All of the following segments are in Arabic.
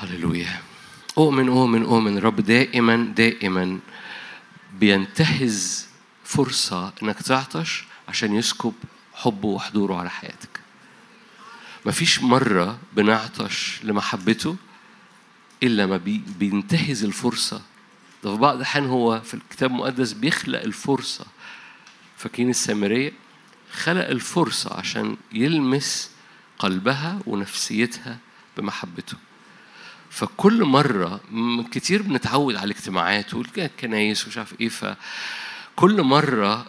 هللويا. أؤمن أؤمن أؤمن. الرب دائما دائما بينتهز فرصة إنك تعطش عشان يسكب حبه وحضوره على حياتك. مفيش مرة بنعطش لمحبته إلا ما بي بينتهز الفرصة. ده في بعض الأحيان هو في الكتاب المقدس بيخلق الفرصة. فاكرين السامرية؟ خلق الفرصة عشان يلمس قلبها ونفسيتها بمحبته فكل مرة كتير بنتعود على الاجتماعات والكنايس ومش عارف إيه فكل مرة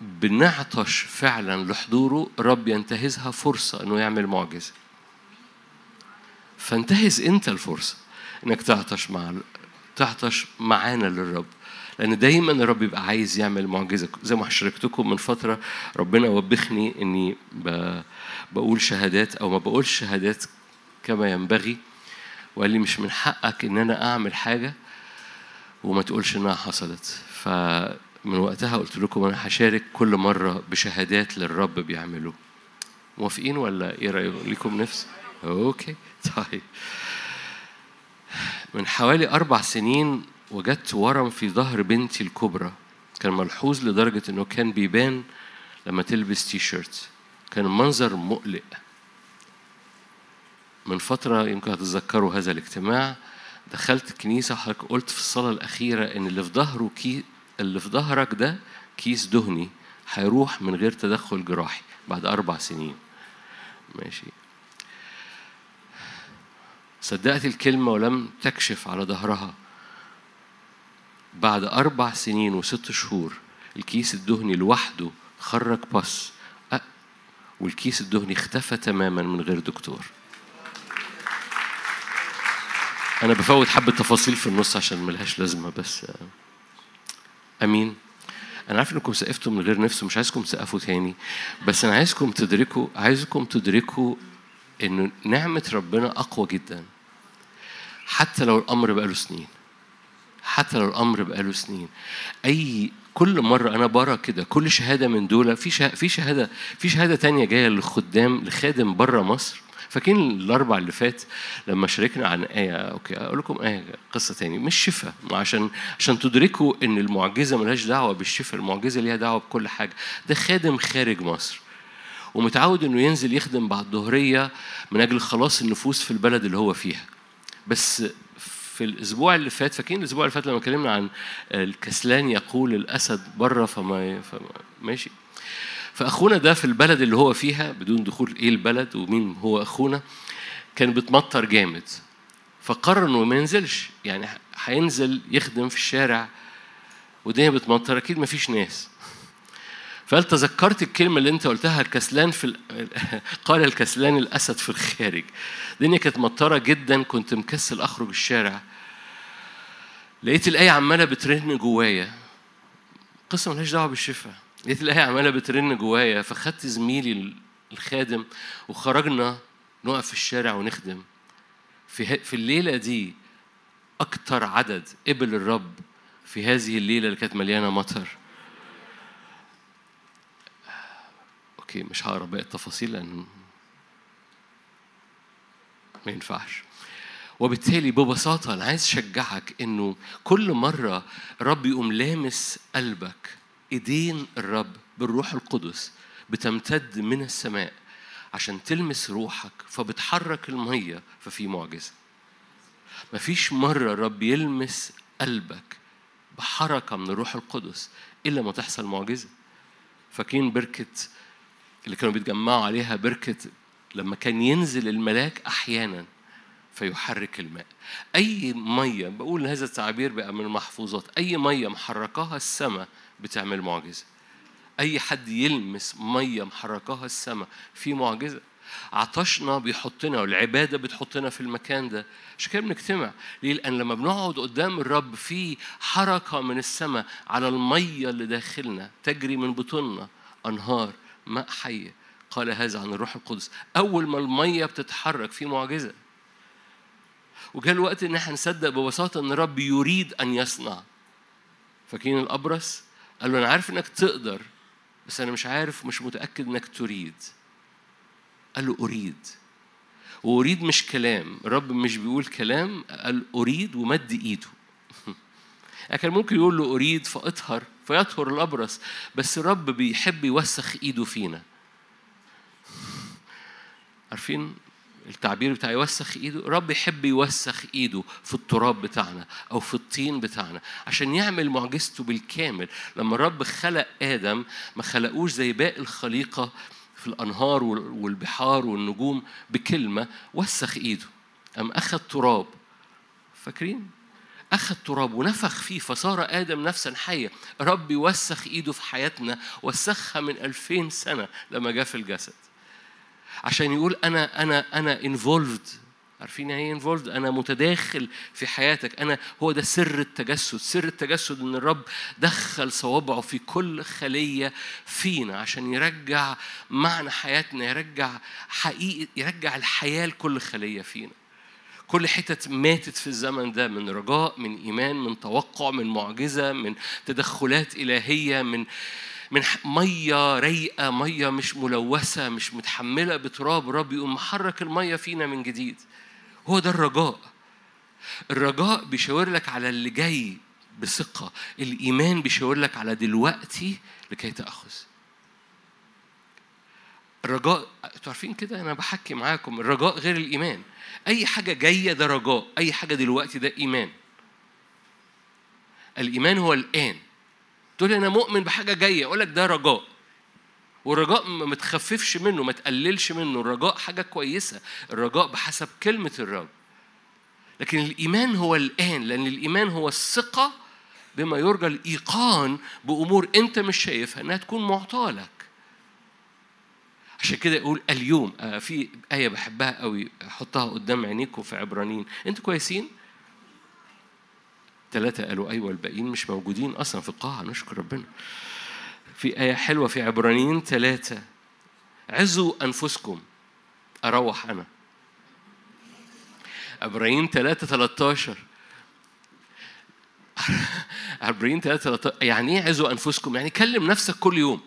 بنعطش فعلا لحضوره رب ينتهزها فرصة إنه يعمل معجزة. فانتهز أنت الفرصة إنك تعطش مع تعطش معانا للرب. لأن دايما الرب يبقى عايز يعمل معجزة. زي ما شاركتكم من فترة ربنا وبخني إني. بقول شهادات أو ما بقولش شهادات كما ينبغي. وقال لي مش من حقك إن أنا أعمل حاجة وما تقولش إنها حصلت. فمن وقتها قلت لكم أنا هشارك كل مرة بشهادات للرب بيعمله. موافقين ولا إيه رأيكم؟ ليكم نفس؟ أوكي طيب. من حوالي أربع سنين وجدت ورم في ظهر بنتي الكبرى. كان ملحوظ لدرجة إنه كان بيبان لما تلبس تي شيرت كان المنظر مقلق. من فترة يمكن هتتذكروا هذا الاجتماع دخلت الكنيسة وحضرتك قلت في الصلاة الأخيرة إن اللي في ظهره كي اللي في ظهرك ده كيس دهني هيروح من غير تدخل جراحي بعد أربع سنين. ماشي. صدقت الكلمة ولم تكشف على ظهرها. بعد أربع سنين وست شهور الكيس الدهني لوحده خرج بس والكيس الدهني اختفى تماما من غير دكتور. أنا بفوت حبة تفاصيل في النص عشان ملهاش لازمة بس آه، أمين. أنا عارف إنكم سقفتوا من غير نفس ومش عايزكم تسقفوا تاني بس أنا عايزكم تدركوا عايزكم تدركوا إن نعمة ربنا أقوى جدا. حتى لو الأمر بقاله سنين. حتى لو الأمر بقاله سنين. أي كل مرة أنا برا كده كل شهادة من دول في شهادة في شهادة في شهادة تانية جاية للخدام لخادم بره مصر فاكرين الأربع اللي فات لما شاركنا عن آية أوكي أقول لكم آية قصة تاني مش شفاء عشان عشان تدركوا إن المعجزة ملهاش دعوة بالشفاء المعجزة ليها دعوة بكل حاجة. ده خادم خارج مصر ومتعود إنه ينزل يخدم بعد الظهرية من أجل خلاص النفوس في البلد اللي هو فيها. بس في الأسبوع اللي فات فاكرين الأسبوع اللي فات لما اتكلمنا عن الكسلان يقول الأسد بره فما, فما ماشي؟ فأخونا ده في البلد اللي هو فيها بدون دخول إيه البلد ومين هو أخونا كان بتمطر جامد. فقرر إنه ما ينزلش. يعني هينزل يخدم في الشارع والدنيا بتمطر أكيد مفيش ناس. فهل تذكرت الكلمة اللي أنت قلتها الكسلان في ال... قال الكسلان الأسد في الخارج. الدنيا كانت مطرة جدا كنت مكسل أخرج الشارع. لقيت الآية عمالة بترن جوايا. قصة ملهاش دعوة بالشفاء. لقيت الآية عمالة بترن جوايا فخدت زميلي الخادم وخرجنا نقف في الشارع ونخدم في. في الليلة دي أكتر عدد قبل الرب في هذه الليلة اللي كانت مليانة مطر أوكي مش هقرأ باقي التفاصيل لأن ما ينفعش وبالتالي ببساطة أنا عايز أشجعك إنه كل مرة الرب يقوم لامس قلبك إيدين الرب بالروح القدس بتمتد من السماء عشان تلمس روحك فبتحرك المية ففي معجزة. مفيش مرة الرب يلمس قلبك بحركة من الروح القدس إلا ما تحصل معجزة. فاكرين بركة اللي كانوا بيتجمعوا عليها؟ بركة لما كان ينزل الملاك أحيانا فيحرك الماء. أي مية بقول هذا التعبير بقى من المحفوظات أي مية محركاها السماء بتعمل معجزة. أي حد يلمس مية محركاها السماء في معجزة. عطشنا بيحطنا والعبادة بتحطنا في المكان ده. عشان كده بنجتمع؟ ليه؟ لأن لما بنقعد قدام الرب في حركة من السماء على المية اللي داخلنا تجري من بطوننا أنهار ماء حية. قال هذا عن الروح القدس. أول ما المية بتتحرك في معجزة. وجاء الوقت إن إحنا نصدق ببساطة إن الرب يريد أن يصنع. فاكرين الأبرص؟ قال له أنا عارف إنك تقدر بس أنا مش عارف مش متأكد إنك تريد. قال له أريد. وأريد مش كلام الرب مش بيقول كلام قال أريد ومد إيده. كان ممكن يقول له أريد فأطهر فيطهر الأبرص بس الرب بيحب يوسخ إيده فينا. عارفين؟ التعبير بتاع يوسخ ايده رب يحب يوسخ ايده في التراب بتاعنا أو في الطين بتاعنا عشان يعمل معجزته بالكامل. لما الرب خلق آدم ما خلقوش زي باقي الخليقة في الأنهار والبحار والنجوم بكلمة وسخ ايده. ام أخذ تراب. فاكرين؟ أخذ تراب ونفخ فيه فصار آدم نفسا حية. رب يوسخ إيده في حياتنا وسخها من ألفين سنة لما جاء في الجسد. عشان يقول أنا أنا أنا انفولفد عارفين يعني إيه انفولد أنا متداخل في حياتك. أنا هو ده سر التجسد. سر التجسد إن الرب دخل صوابعه في كل خلية فينا عشان يرجع معنى حياتنا يرجع حقيقة يرجع الحياة لكل خلية فينا. كل حتت ماتت في الزمن ده من رجاء من إيمان من توقع من معجزة من تدخلات إلهية من من مية رايقة مية مش ملوثة مش متحملة بتراب الرب يقوم محرك المية فينا من جديد. هو ده الرجاء. الرجاء بيشاور لك على اللي جاي بثقة. الإيمان بيشاور لك على دلوقتي لكي تأخذ. الرجاء أنتوا عارفين كده؟ أنا بحكي معاكم. الرجاء غير الإيمان. أي حاجة جاية ده رجاء أي حاجة دلوقتي ده إيمان. الإيمان هو الآن. تقول أنا مؤمن بحاجة جاية أقول لك ده رجاء. والرجاء ما تخففش منه ما تقللش منه. الرجاء حاجة كويسة الرجاء بحسب كلمة الرب. لكن الإيمان هو الآن لأن الإيمان هو الثقة بما يرجى الإيقان بأمور أنت مش شايفها إنها تكون معطاة لك. عشان كده يقول اليوم آه في آية بحبها قوي حطها قدام عينيكم في عبرانيين. أنتوا كويسين؟ ثلاثة قالوا أيوة الباقيين مش موجودين أصلا في القاعة نشكر ربنا. في آية حلوة في عبرانيين ثلاثة. عزوا أنفسكم. أروح أنا. عبرانيين ثلاثة 13 عبرانيين ثلاثة 13 يعني إيه عزوا أنفسكم؟ يعني كلم نفسك كل يوم.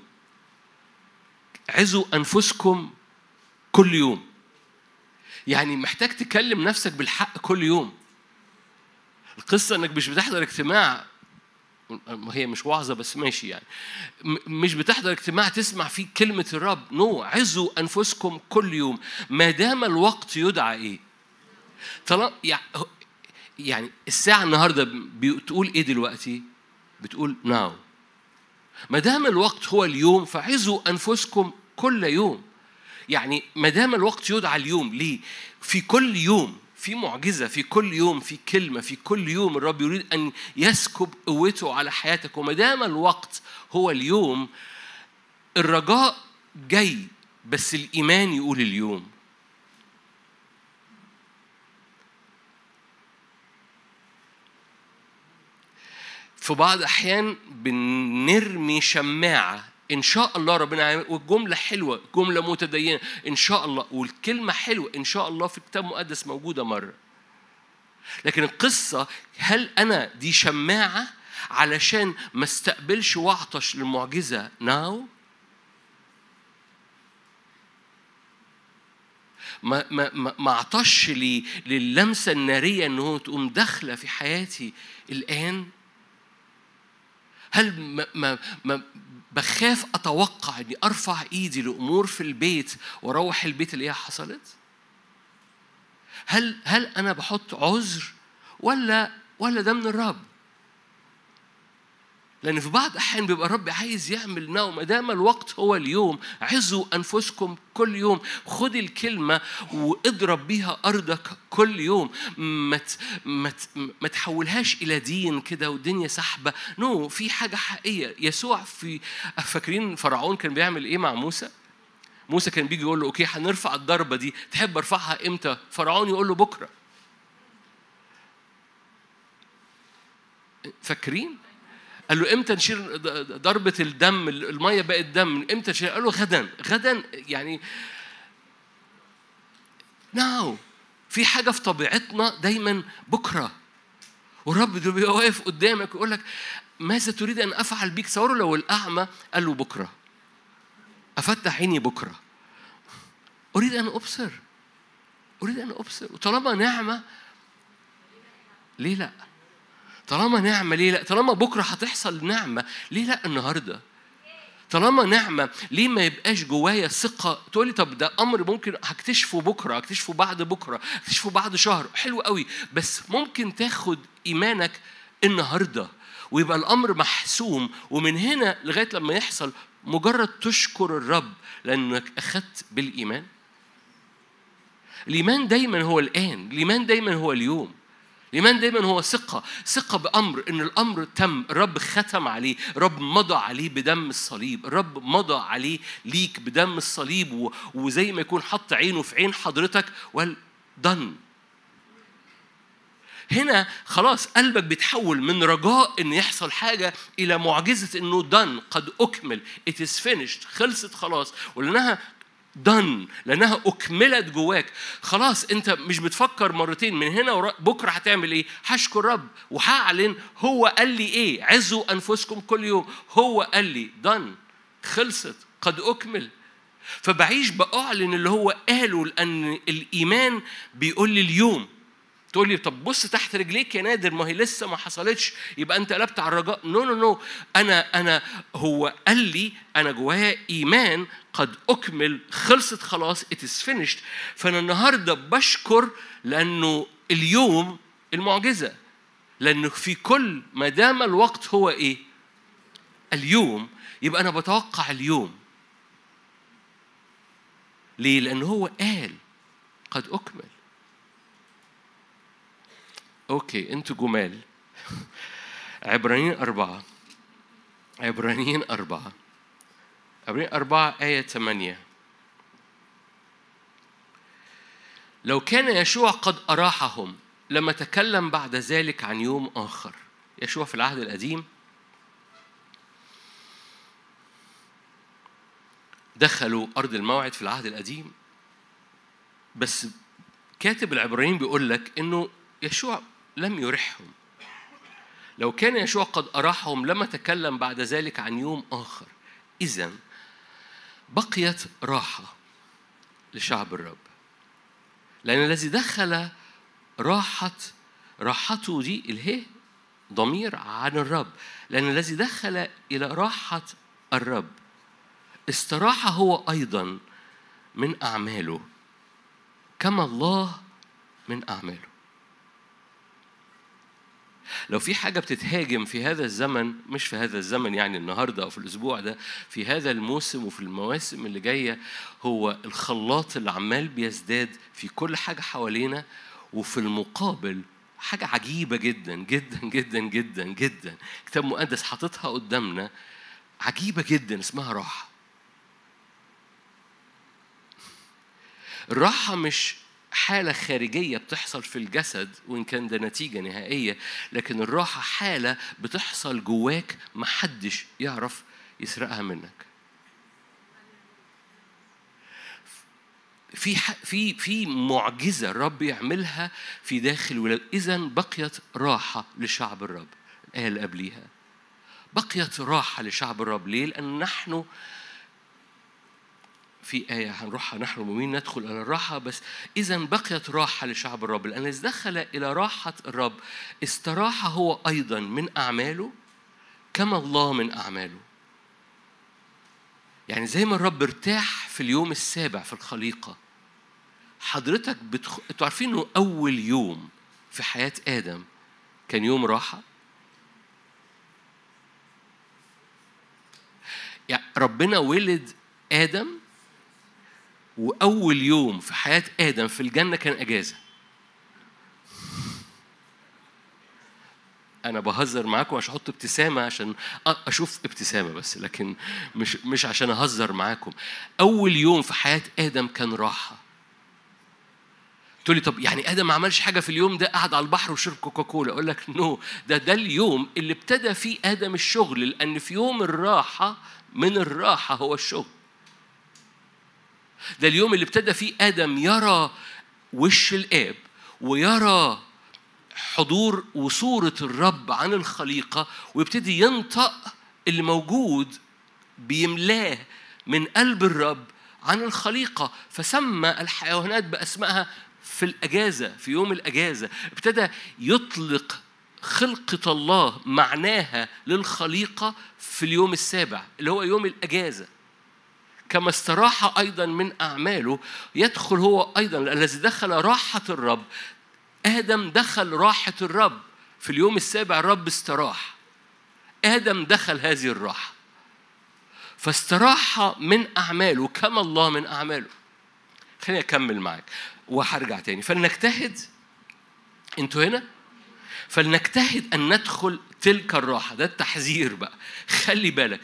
عزوا أنفسكم كل يوم. يعني محتاج تكلم نفسك بالحق كل يوم. القصة إنك مش بتحضر اجتماع هي مش وعظة بس ماشي يعني. مش بتحضر اجتماع تسمع فيه كلمة الرب. نو. عزوا أنفسكم كل يوم. ما دام الوقت يدعى إيه؟ طالما يعني الساعة النهاردة بتقول إيه دلوقتي؟ بتقول ناو. ما دام الوقت هو اليوم فعزوا أنفسكم كل يوم. يعني ما دام الوقت يدعى اليوم ليه؟ في كل يوم في معجزة في كل يوم في كلمة في كل يوم الرب يريد أن يسكب قوته على حياتك. وما دام الوقت هو اليوم الرجاء جاي بس الإيمان يقول اليوم. في بعض الأحيان بنرمي شماعة إن شاء الله ربنا يعمل والجملة حلوة جملة متدينة. إن شاء الله والكلمة حلوة إن شاء الله في الكتاب المقدس موجودة مرة. لكن القصة هل أنا دي شماعة علشان ما استقبلش واعطش للمعجزة؟ ناو. ما ما ما ما اعطش لي للمسه النارية إن هو تقوم داخلة في حياتي الآن. هل ما ما ما بخاف أتوقع إني أرفع إيدي لأمور في البيت وأروح البيت اللي هي حصلت؟ هل هل أنا بحط عذر ولا ولا ده من الرب؟ لأن في بعض الأحيان بيبقى الرب عايز يعمل نوم ما دام الوقت هو اليوم عزوا أنفسكم كل يوم خد الكلمة واضرب بيها أرضك كل يوم ما ما ما تحولهاش إلى دين كده والدنيا سحبة نو no, في حاجة حقيقية يسوع في فاكرين فرعون كان بيعمل إيه مع موسى؟ موسى كان بيجي يقول له أوكي هنرفع الضربة دي تحب أرفعها إمتى؟ فرعون يقول له بكرة فاكرين؟ قال له إمتى نشيل ضربة الدم؟ المية بقت دم. إمتى نشيل؟ قال له غدا. غدا يعني ناو. في حاجة في طبيعتنا دايما بكرة. والرب ده بيبقى واقف قدامك ويقول لك ماذا تريد أن أفعل بيك؟ تصوروا لو الأعمى قال له بكرة. أفتح عيني بكرة. أريد أن أبصر. أريد أن أبصر. وطالما نعمة. ليه لأ؟ طالما نعمة ليه لا؟ طالما بكرة هتحصل نعمة ليه لا النهارده؟ طالما نعمة ليه ما يبقاش جوايا ثقة؟ تقولي طب ده أمر ممكن هكتشفه بكرة هكتشفه بعد بكرة هكتشفه بعد شهر. حلو قوي. بس ممكن تاخد إيمانك النهاردة ويبقى الأمر محسوم ومن هنا لغاية لما يحصل مجرد تشكر الرب لأنك أخذت بالإيمان. الإيمان دايما هو الآن الإيمان دايما هو اليوم. الإيمان دايما هو ثقة ثقة بأمر إن الأمر تم الرب ختم عليه الرب مضى عليه بدم الصليب الرب مضى عليه ليك بدم الصليب. وزي ما يكون حط عينه في عين حضرتك وقال done هنا خلاص قلبك بيتحول من رجاء إن يحصل حاجة إلى معجزة إنه دن قد أكمل it is finished خلصت خلاص ولأنها done لأنها أكملت جواك. خلاص أنت مش بتفكر مرتين من هنا بكرة هتعمل إيه؟ هشكر رب. وهعلن هو قال لي إيه؟ عزوا أنفسكم كل يوم. هو قال لي done. خلصت. قد أكمل. فبعيش بأعلن اللي هو قاله لأن الإيمان بيقول لي اليوم. تقول لي طب بص تحت رجليك يا نادر ما هي لسه ما حصلتش. يبقى انت قلبت على الرجاء. no no no أنا أنا هو قال لي أنا جوايا إيمان قد أكمل خلصت خلاص it is finished فأنا النهارده بشكر لأنه اليوم المعجزة. لأنه في كل ما دام الوقت هو إيه؟ اليوم. يبقى أنا بتوقع اليوم. ليه؟ لأنه هو قال قد أكمل. أوكي أنتوا جمال. عبرانيين أربعة. عبرانيين أربعة. عبرانيين أربعة آية ثمانية. لو كان يشوع قد أراحهم لما تكلم بعد ذلك عن يوم آخر. يشوع في العهد القديم. دخلوا أرض الموعد في العهد القديم. بس كاتب العبرانيين بيقول لك إنه يشوع لم يرحهم. لو كان يشوع قد أراحهم لما تكلم بعد ذلك عن يوم آخر. إذا بقيت راحة لشعب الرب. لأن الذي دخل راحة راحته دي الهي ضمير عن الرب. لأن الذي دخل إلى راحة الرب استراح هو أيضا من أعماله. كما الله من أعماله. لو في حاجة بتتهاجم في هذا الزمن مش في هذا الزمن يعني النهاردة أو في الأسبوع ده في هذا الموسم وفي المواسم اللي جاية هو الخلاط اللي عمال بيزداد في كل حاجة حوالينا وفي المقابل حاجة عجيبة جدا جدا جدا جدا جدا. كتاب مقدس حاططها قدامنا عجيبة جدا اسمها راحة. الراحة مش حالة خارجية بتحصل في الجسد وإن كان ده نتيجة نهائية لكن الراحة حالة بتحصل جواك محدش يعرف يسرقها منك في في في معجزة الرب يعملها في داخل ولاد إذا بقيت راحة لشعب الرب اللي قبليها بقيت راحة لشعب الرب ليه؟ لأن نحن في آية هنروحها نحن مؤمنين ندخل إلى الراحة؟ بس إذا بقيت راحة لشعب الرب. لأن دخل إلى راحة الرب استراح هو أيضا من أعماله كما الله من أعماله. يعني زي ما الرب ارتاح في اليوم السابع في الخليقة حضرتك بتخ... أنتوا عارفين إنه أول يوم في حياة آدم كان يوم راحة؟ يعني ربنا ولد آدم وأول يوم في حياة آدم في الجنة كان أجازة. أنا بهزر معاكم عشان أحط ابتسامة عشان أشوف ابتسامة بس لكن مش مش عشان أهزر معاكم. أول يوم في حياة آدم كان راحة. تقول لي طب يعني آدم ما عملش حاجة في اليوم ده؟ قعد على البحر وشرب كوكاكولا. أقول لك نو ده ده اليوم اللي ابتدى فيه آدم الشغل لأن في يوم الراحة من الراحة هو الشغل. ده اليوم اللي ابتدى فيه آدم يرى وش الآب ويرى حضور وصورة الرب عن الخليقة ويبتدي ينطق اللي موجود بيملاه من قلب الرب عن الخليقة. فسمى الحيوانات بأسمائها في الأجازة في يوم الأجازة. ابتدى يطلق خلقة الله معناها للخليقة في اليوم السابع اللي هو يوم الأجازة. كما استراح أيضا من أعماله يدخل هو أيضا الذي دخل راحة الرب. آدم دخل راحة الرب. في اليوم السابع الرب استراح. آدم دخل هذه الراحة. فاستراح من أعماله كما الله من أعماله. خليني أكمل معاك وهرجع تاني. فلنجتهد. أنتوا هنا؟ فلنجتهد أن ندخل تلك الراحة. ده التحذير بقى. خلي بالك.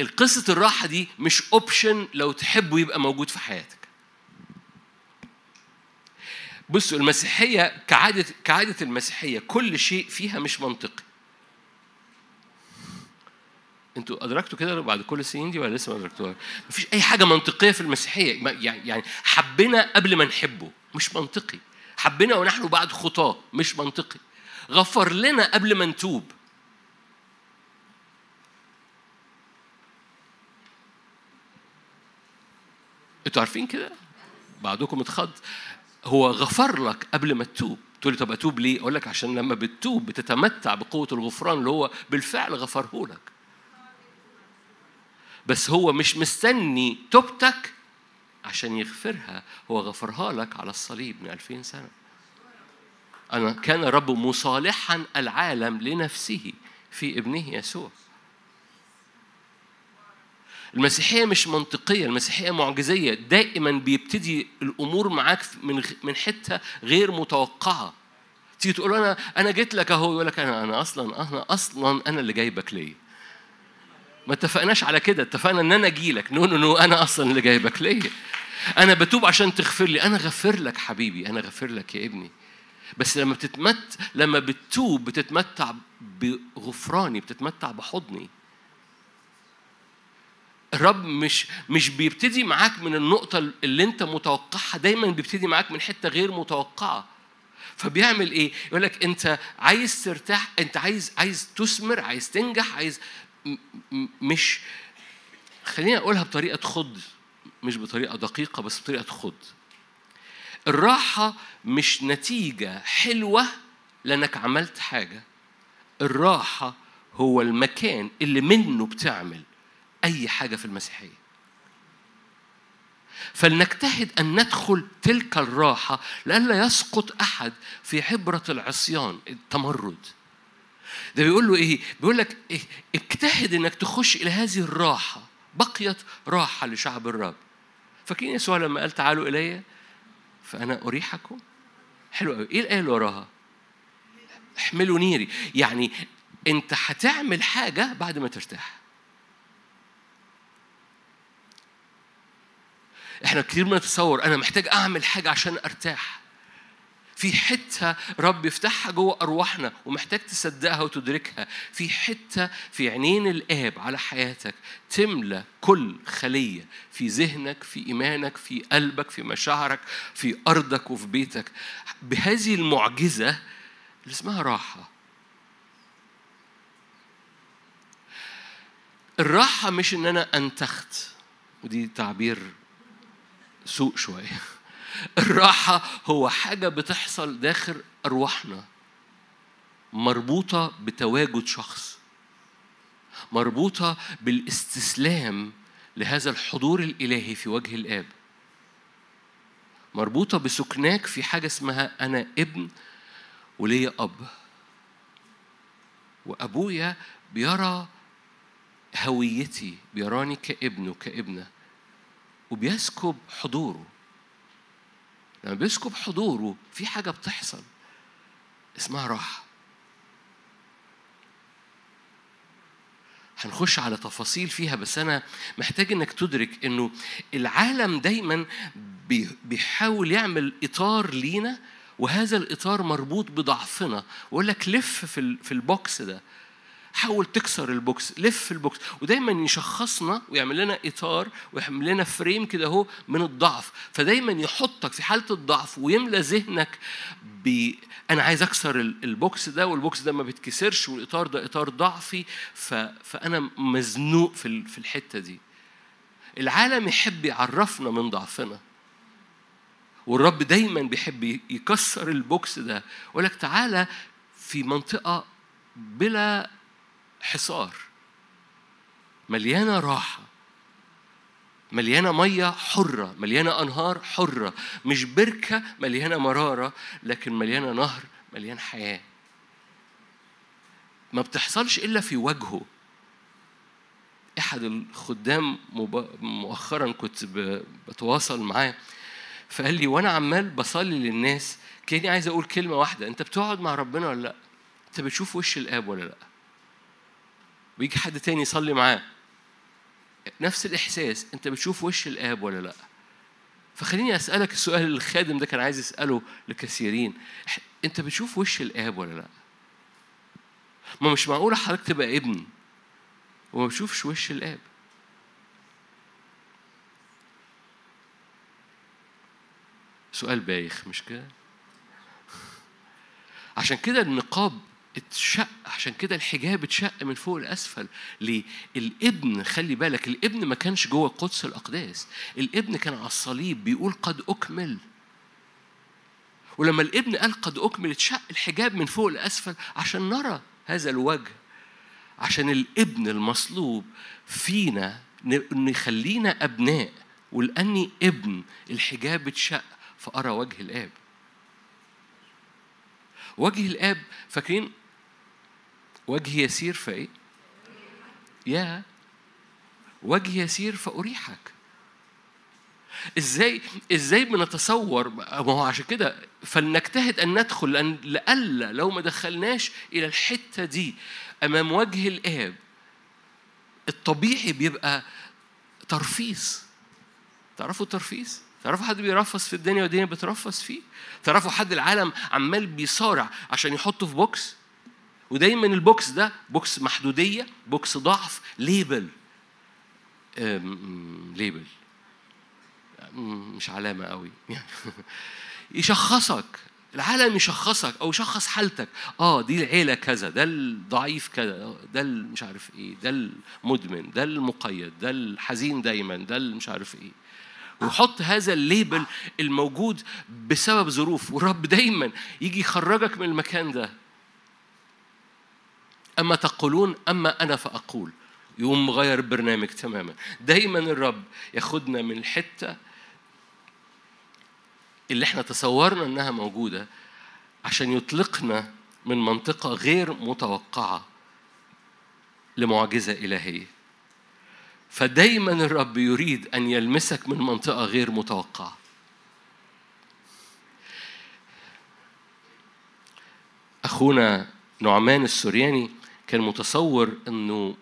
القصة الراحة دي مش اوبشن لو تحبه يبقى موجود في حياتك. بصوا المسيحية كعادة كعادة المسيحية كل شيء فيها مش منطقي. أنتوا أدركتوا كده بعد كل السنين دي ولا لسه ما ادركتوها؟ مفيش أي حاجة منطقية في المسيحية. يعني حبنا قبل ما نحبه مش منطقي. حبنا ونحن بعد خطاه مش منطقي. غفر لنا قبل ما نتوب. أنتوا عارفين كده؟ بعضكم اتخض. هو غفر لك قبل ما تتوب. تقول لي طب اتوب ليه؟ أقول لك عشان لما بتتوب بتتمتع بقوة الغفران اللي هو بالفعل غفره لك. بس هو مش مستني توبتك عشان يغفرها. هو غفرها لك على الصليب من ألفين سنة. أنا كان رب مصالحا العالم لنفسه في ابنه يسوع. المسيحية مش منطقية المسيحية معجزية. دائما بيبتدي الأمور معاك من من حتة غير متوقعة. تيجي تقول أنا أنا جيت لك أهو يقول لك أنا أنا أصلا أنا أصلا أنا اللي جايبك ليه ما اتفقناش على كده اتفقنا إن أنا أجي لك. no no no أنا أصلا اللي جايبك ليا. أنا بتوب عشان تغفر لي. أنا غفر لك حبيبي أنا غفر لك يا ابني. بس لما بتتمت لما بتتوب بتتمتع بغفراني بتتمتع بحضني. الرب مش مش بيبتدي معاك من النقطة اللي أنت متوقعها دايما بيبتدي معاك من حتة غير متوقعة. فبيعمل إيه؟ يقول لك انت عايز ترتاح، انت عايز عايز تثمر، عايز تنجح، عايز مش خليني أقولها بطريقة تخض مش بطريقة دقيقة بس بطريقة تخض الراحة مش نتيجة حلوة لأنك عملت حاجة. الراحة هو المكان اللي منه بتعمل. أي حاجة في المسيحية. فلنجتهد أن ندخل تلك الراحة لئلا يسقط أحد في عبره العصيان التمرد. ده بيقول له إيه؟ بيقول لك إيه؟ اجتهد إنك تخش إلى هذه الراحة بقيت راحة لشعب الرب. فاكرين يسوع لما قال تعالوا إلي؟ فأنا أريحكم؟ حلو قوي إيه الآية اللي وراها؟ احملوا نيري. يعني أنت هتعمل حاجة بعد ما ترتاح. إحنا كتير بنتصور أنا محتاج أعمل حاجة عشان أرتاح. في حتة رب يفتحها جوه أرواحنا ومحتاج تصدقها وتدركها. في حتة في عينين الآب على حياتك تملى كل خلية في ذهنك في إيمانك في قلبك في مشاعرك في أرضك وفي بيتك. بهذه المعجزة اللي اسمها راحة. الراحة مش إن أنا أنتخت. ودي تعبير سوء شوية. الراحة هو حاجة بتحصل داخل أرواحنا. مربوطة بتواجد شخص. مربوطة بالاستسلام لهذا الحضور الإلهي في وجه الآب. مربوطة بسكناك في حاجة اسمها أنا ابن وليا أب. وأبويا بيرى هويتي بيراني كابن وكابنة. وبيسكب حضوره. لما بيسكب حضوره في حاجة بتحصل. اسمها راحة. هنخش على تفاصيل فيها بس أنا محتاج إنك تدرك إنه العالم دايما بيحاول يعمل إطار لينا وهذا الإطار مربوط بضعفنا. ويقول لك لف في ال box ده. حاول تكسر ال box لف ال box. ودايما يشخصنا ويعمل لنا إطار ويعمل لنا frame كده أهو من الضعف. فدايما يحطك في حالة الضعف ويملى ذهنك ب أنا عايز أكسر ال box ده وال box ده ما بيتكسرش والإطار ده إطار ضعفي. ف... فأنا مزنوق في في الحتة دي. العالم يحب يعرفنا من ضعفنا. والرب دايما بيحب يكسر البوكس ده. ويقول لك تعالى في منطقة بلا حصار مليانة راحة مليانة مية حرة مليانة أنهار حرة مش بركة مليانة مرارة لكن مليانة نهر مليان حياة ما بتحصلش إلا في وجهه أحد الخدام مؤخرا كنت بتواصل معاه فقال لي وأنا عمال بصلي للناس كأني عايز أقول كلمة واحدة أنت بتقعد مع ربنا ولا لأ؟ أنت بتشوف وش الآب ولا لأ؟ ويجي حد تاني يصلي معاه نفس الإحساس أنت بتشوف وش الآب ولا لأ؟ فخليني أسألك السؤال اللي الخادم ده كان عايز يسأله لكثيرين أنت بتشوف وش الآب ولا لأ؟ ما مش معقولة حضرتك تبقى ابن وما بتشوفش وش الآب سؤال بايخ مش كده؟ عشان كده النقاب اتشق عشان كده الحجاب اتشق من فوق لاسفل ليه؟ الابن خلي بالك الابن ما كانش جوه قدس الأقداس. الابن كان على الصليب بيقول قد أكمل. ولما الابن قال قد أكمل اتشق الحجاب من فوق لاسفل عشان نرى هذا الوجه. عشان الابن المصلوب فينا ان يخلينا أبناء. ولأني ابن الحجاب اتشق فأرى وجه الآب. وجه الآب فاكرين؟ وجه يسير فايه يا. وجه يسير فأريحك. إزاي إزاي بنتصور؟ ما هو عشان كده فلنجتهد أن ندخل لأن لألا لو ما دخلناش إلى الحتة دي أمام وجه الآب الطبيعي بيبقى ترفيس. تعرفوا الترفيس؟ تعرفوا حد بيرفص في الدنيا والدنيا بترفص فيه؟ تعرفوا حد العالم عمال بيصارع عشان يحطه في box؟ ودايما ال box ده box محدودية box ضعف label. label. مش علامة قوي. يشخصك. العالم يشخصك أو يشخص حالتك. آه دي العيلة كذا ده الضعيف كذا ده مش عارف إيه ده المدمن ده المقيد ده الحزين دايما ده مش عارف إيه. ويحط هذا الليبل الموجود بسبب ظروف. والرب دايما يجي يخرجك من المكان ده. أما تقولون أما أنا فأقول. يقوم مغير البرنامج تماما. دايما الرب ياخدنا من الحتة اللي إحنا تصورنا إنها موجودة عشان يطلقنا من منطقة غير متوقعة لمعجزة إلهية. فدايما الرب يريد أن يلمسك من منطقة غير متوقعة. أخونا نعمان السورياني كان متصور إنه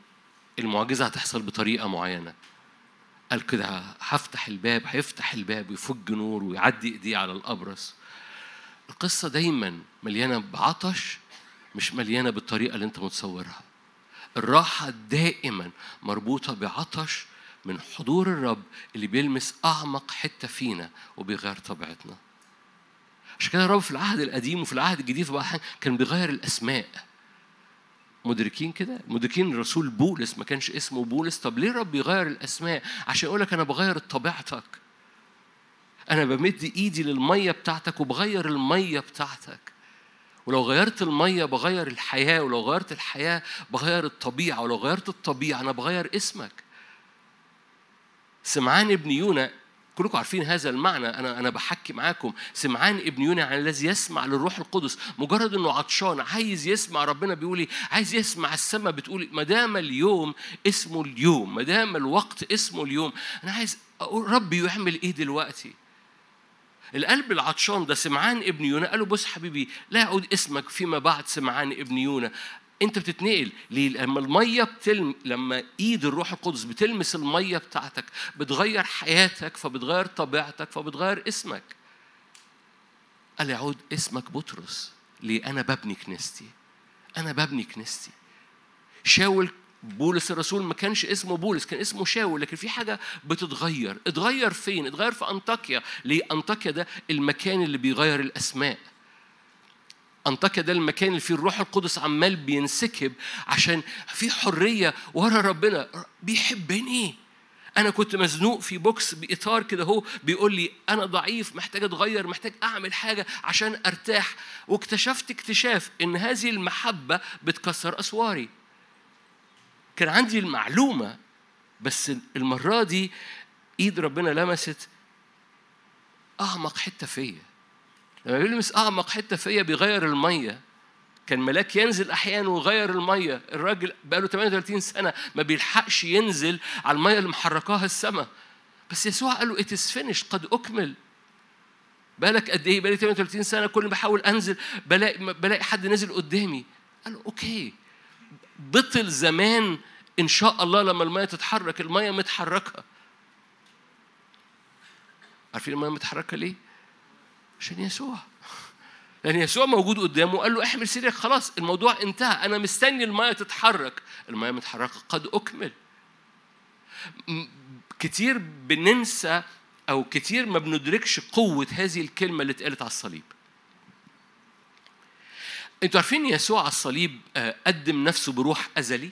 المعجزة هتحصل بطريقة معينة. قال كده هفتح الباب هيفتح الباب ويفج نور ويعدي إيديه على الأبرص. القصة دايما مليانة بعطش مش مليانة بالطريقة اللي أنت متصورها. الراحة دائما مربوطة بعطش من حضور الرب اللي بيلمس أعمق حتة فينا وبيغير طبيعتنا. عشان كده الرب في العهد القديم وفي العهد الجديد كان بيغير الأسماء. مدركين كده؟ مدركين الرسول بولس ما كانش اسمه بولس. طب ليه رب يغير الأسماء؟ عشان يقول لك أنا بغير طبيعتك. أنا بمد إيدي للمية بتاعتك وبغير المية بتاعتك. ولو غيرت المية بغير الحياة ولو غيرت الحياة بغير الطبيعة ولو غيرت الطبيعة أنا بغير اسمك. سمعان ابن يونا كلكم عارفين هذا المعنى أنا أنا بحكي معاكم. سمعان ابن يونا عن الذي يسمع للروح القدس مجرد إنه عطشان عايز يسمع ربنا بيقول إيه؟ عايز يسمع السماء بتقول ما دام اليوم اسمه اليوم ما دام الوقت اسمه اليوم أنا عايز أقول ربي يعمل إيه دلوقتي؟ القلب العطشان ده سمعان ابن يونا قال له بص حبيبي لا يعود اسمك فيما بعد سمعان ابن يونا أنت بتتنقل. ليه؟ لما المية بتلم لما إيد الروح القدس بتلمس المية بتاعتك بتغير حياتك فبتغير طبيعتك فبتغير اسمك. قال يعود اسمك بطرس. ليه؟ أنا ببني كنيستي. أنا ببني كنيستي. شاول بولس الرسول ما كانش اسمه بولس كان اسمه شاول لكن في حاجة بتتغير. اتغير فين؟ اتغير في أنطاكيا. ليه؟ أنطاكيا ده المكان اللي بيغير الأسماء. أنطاكيا ده المكان اللي فيه الروح القدس عمال بينسكب عشان في حرية ورا ربنا. بيحبني. أنا كنت مزنوق في بوكس بإطار كده هو بيقول لي أنا ضعيف محتاج أتغير محتاج أعمل حاجة عشان أرتاح. واكتشفت اكتشاف إن هذه المحبة بتكسر أسواري. كان عندي المعلومة بس المرة دي إيد ربنا لمست أعمق حتة فيا. لما بيلمس أعمق حتة فيا بيغير المية. كان ملاك ينزل أحيانا ويغير المية. الراجل بقاله 38 سنة ما بيلحقش ينزل على المية اللي محركاها السماء. بس يسوع قال له it's finished قد أكمل. بالك قد إيه؟ بقالي 38 سنة كل ما بحاول أنزل بلاقي بلاقي حد نزل قدامي. قال له okay بطل زمان إن شاء الله لما المية تتحرك المية متحركة. عارفين المية متحركة ليه؟ عشان يسوع. لأن يسوع موجود قدامه وقال له احمل سريرك خلاص الموضوع انتهى. أنا مستني المية تتحرك. المية متحركة قد أكمل. كتير بننسى أو كتير ما بندركش قوة هذه الكلمة اللي اتقالت على الصليب. أنتوا عارفين يسوع على الصليب آه، قدم نفسه بروح أزلي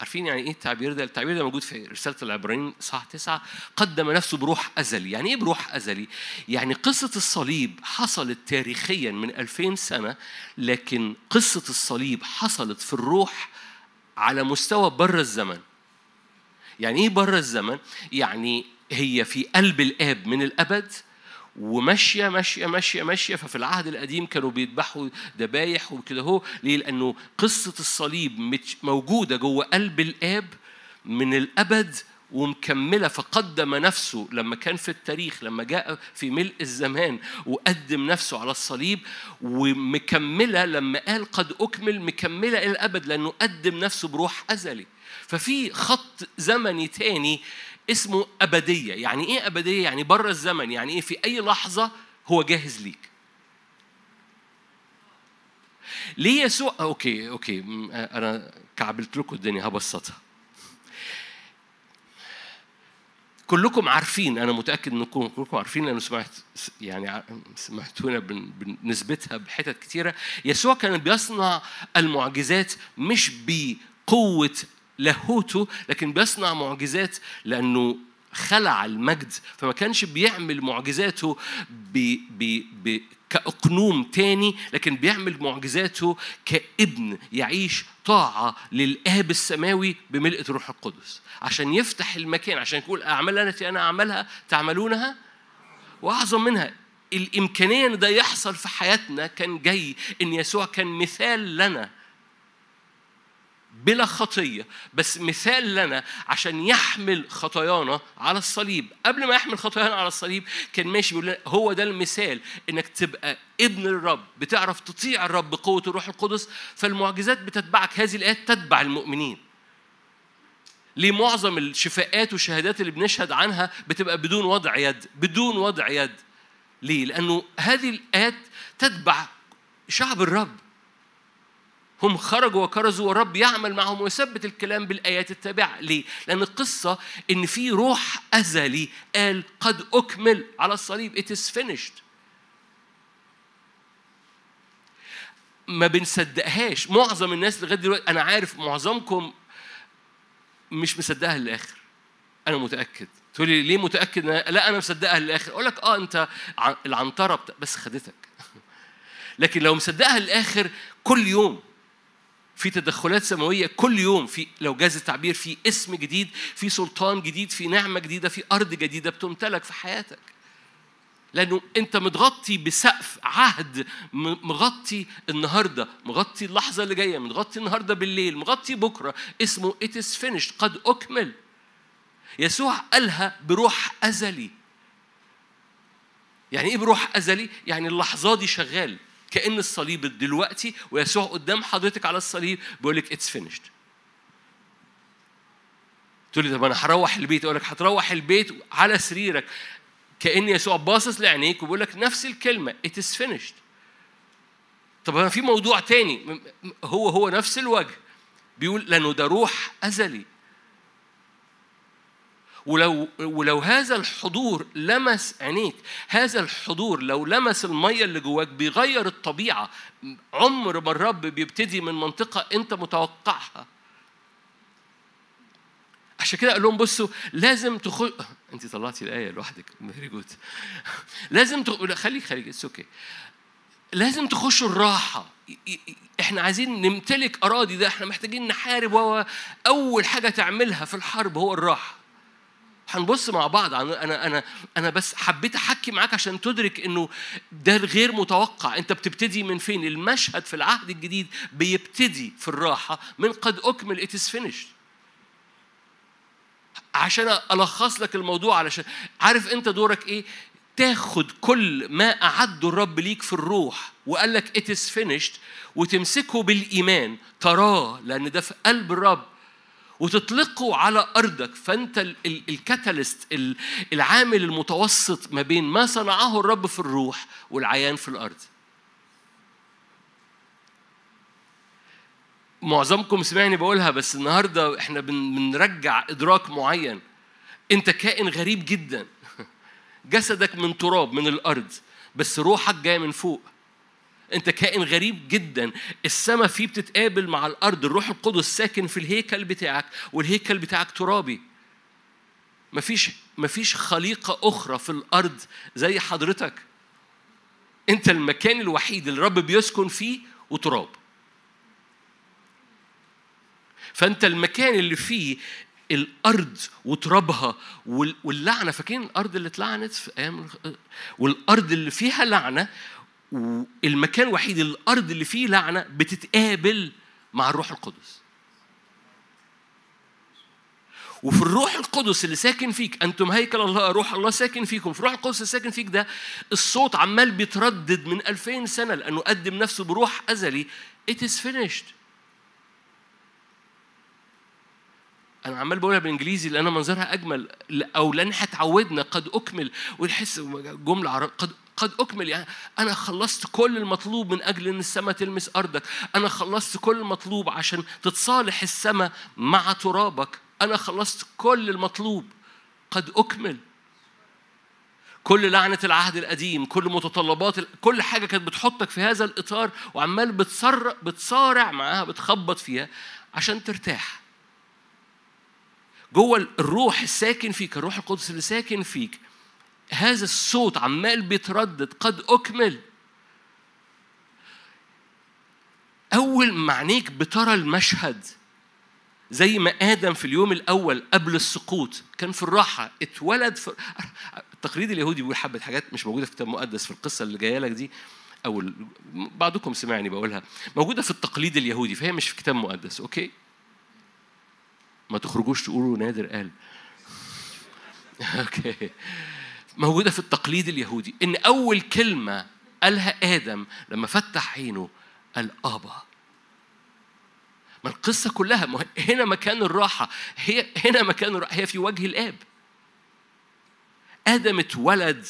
عارفين يعني إيه التعبير ده؟ التعبير ده موجود في رسالة العبرانيين صح تسعة قدم نفسه بروح أزلي، يعني إيه بروح أزلي؟ يعني قصة الصليب حصلت تاريخيا من 2000 سنة لكن قصة الصليب حصلت في الروح على مستوى بره الزمن. يعني إيه بره الزمن؟ يعني هي في قلب الآب من الأبد وماشية ماشية ماشية ماشية. ففي العهد القديم كانوا بيذبحوا ذبايح وكده هو ليه؟ لأنه قصة الصليب موجودة جوه قلب الآب من الأبد ومكملة. فقدم نفسه لما كان في التاريخ لما جاء في ملء الزمان وقدم نفسه على الصليب ومكملة. لما قال قد أكمل مكملة إلى الأبد لأنه قدم نفسه بروح أزلي. ففي خط زمني تاني اسمه أبدية. يعني إيه أبدية؟ يعني بره الزمن. يعني إيه؟ في أي لحظة هو جاهز ليك. ليه يسوع؟ okay okay. أنا كعبلت لكم الدنيا هبسطها. كلكم عارفين أنا متأكد انكم كلكم عارفين لأنه سمعت يعني سمعتونا بنسبتها بحتت كتيرة. يسوع كان بيصنع المعجزات مش بقوة لاهوته لكن بيصنع معجزات لأنه خلع المجد فما كانش بيعمل معجزاته ب ب ب كأقنوم تاني لكن بيعمل معجزاته كابن يعيش طاعة للآب السماوي بملء الروح القدس. عشان يفتح المكان عشان يقول أعمال التي أنا أعملها تعملونها؟ وأعظم منها الإمكانية إن ده يحصل في حياتنا كان جاي إن يسوع كان مثال لنا. بلا خطية بس مثال لنا عشان يحمل خطايانا على الصليب. قبل ما يحمل خطايانا على الصليب كان ماشي بيقول هو ده المثال إنك تبقى ابن الرب بتعرف تطيع الرب بقوة الروح القدس فالمعجزات بتتبعك هذه الآيات تتبع المؤمنين. ليه معظم الشفاءات والشهادات اللي بنشهد عنها بتبقى بدون وضع يد بدون وضع يد؟ ليه؟ لأنه هذه الآيات تتبع شعب الرب. هم خرجوا وكرزوا والرب يعمل معهم ويثبت الكلام بالآيات التابعة. ليه؟ لأن القصة إن في روح أزلي قال قد أكمل على الصليب. It is finished. ما بنصدقهاش. معظم الناس لغاية دلوقتي أنا عارف معظمكم مش مصدقها للآخر. أنا متأكد. تقول لي ليه متأكد؟ لا أنا مصدقها للآخر. أقول لك أه أنت العنطرة بس خدتك. لكن لو مصدقها للآخر كل يوم في تدخلات سماوية كل يوم في لو جاز التعبير في اسم جديد في سلطان جديد في نعمة جديدة في أرض جديدة بتمتلك في حياتك. لأنه أنت متغطي بسقف عهد مغطي النهارده مغطي اللحظة اللي جاية متغطي النهارده بالليل مغطي بكرة. اسمه is finished قد أكمل. يسوع قالها بروح أزلي. يعني إيه بروح أزلي؟ يعني اللحظة دي شغال. كأن الصليب دلوقتي ويسوع قدام حضرتك على الصليب بيقول لك it's finished تقول لي طب أنا هروح البيت؟ أقول لك هتروح البيت على سريرك. كأن يسوع باصص لعينيك وبيقول لك نفس الكلمة it's finished طب أنا في موضوع تاني هو هو نفس الوجه. بيقول لأنه ده روح أزلي. ولو ولو هذا الحضور لمس عينيك هذا الحضور لو لمس المية اللي جواك بيغير الطبيعة. عمر ما الرب بيبتدي من منطقة انت متوقعها. عشان كده قال لهم بصوا لازم تخش انت طلعتي الآية لوحدك. very good لازم تخ... خليك خليك. it's okay لازم تخشوا الراحة. إحنا عايزين نمتلك أراضي ده. إحنا محتاجين نحارب. وهو أول حاجة تعملها في الحرب هو الراحة. هنبص مع بعض. أنا أنا أنا بس حبيت أحكي معاك عشان تدرك إنه ده غير متوقع. أنت بتبتدي من فين؟ المشهد في العهد الجديد بيبتدي في الراحة من قد أكمل ات از عشان ألخص لك الموضوع علشان عارف أنت دورك إيه؟ تاخد كل ما أعده الرب ليك في الروح وقال لك is finished وتمسكه بالإيمان. تراه لأن ده في قلب الرب وتطلقه على أرضك. فأنت الكاتاليست العامل المتوسط ما بين ما صنعه الرب في الروح والعيان في الأرض. معظمكم سمعني بقولها بس النهارده إحنا بنرجع إدراك معين. أنت كائن غريب جدا. جسدك من تراب من الأرض بس روحك جاية من فوق. انت كائن غريب جدا. السماء فيه بتتقابل مع الأرض. الروح القدس ساكن في الهيكل بتاعك والهيكل بتاعك ترابي. مفيش مفيش خليقة أخرى في الأرض زي حضرتك. انت المكان الوحيد اللي الرب بيسكن فيه وتراب. فانت المكان اللي فيه الأرض وترابها واللعنة. فاكرين الأرض اللي اتلعنت في أيام والأرض اللي فيها لعنة والمكان الوحيد الأرض اللي فيه لعنة بتتقابل مع الروح القدس. وفي الروح القدس اللي ساكن فيك أنتم هيكل الله روح الله ساكن فيكم في الروح القدس اللي ساكن فيك ده الصوت عمال بيتردد من 2000 سنة لأنه قدم نفسه بروح أزلي. It is finished. أنا عمال بقولها بالإنجليزي لأن منظرها أجمل أو لأن اتعودنا قد أكمل. ونحس جملة قد قد أكمل. يعني أنا خلصت كل المطلوب من أجل إن السماء تلمس أرضك. أنا خلصت كل المطلوب عشان تتصالح السماء مع ترابك. أنا خلصت كل المطلوب. قد أكمل. كل لعنة العهد القديم كل متطلبات كل حاجة كانت بتحطك في هذا الإطار وعمال بتصر بتصارع معاها بتخبط فيها عشان ترتاح. جوه الروح الساكن فيك الروح القدس اللي ساكن فيك هذا الصوت عمال بيتردد قد أكمل. أول ما عينيك بترى المشهد زي ما آدم في اليوم الأول قبل السقوط كان في الراحة اتولد في التقليد اليهودي بيقول حبة حاجات مش موجودة في الكتاب المقدس في القصة اللي جاية لك دي أو بعضكم سمعني بقولها. موجودة في التقليد اليهودي فهي مش في كتاب مقدس okay؟ ما تخرجوش تقولوا نادر قال. okay. موجودة في التقليد اليهودي. إن أول كلمة قالها آدم لما فتح عينه قال آبا. ما القصة كلها هنا مكان الراحة. هي هنا مكان الراحة. هي في وجه الآب. آدم اتولد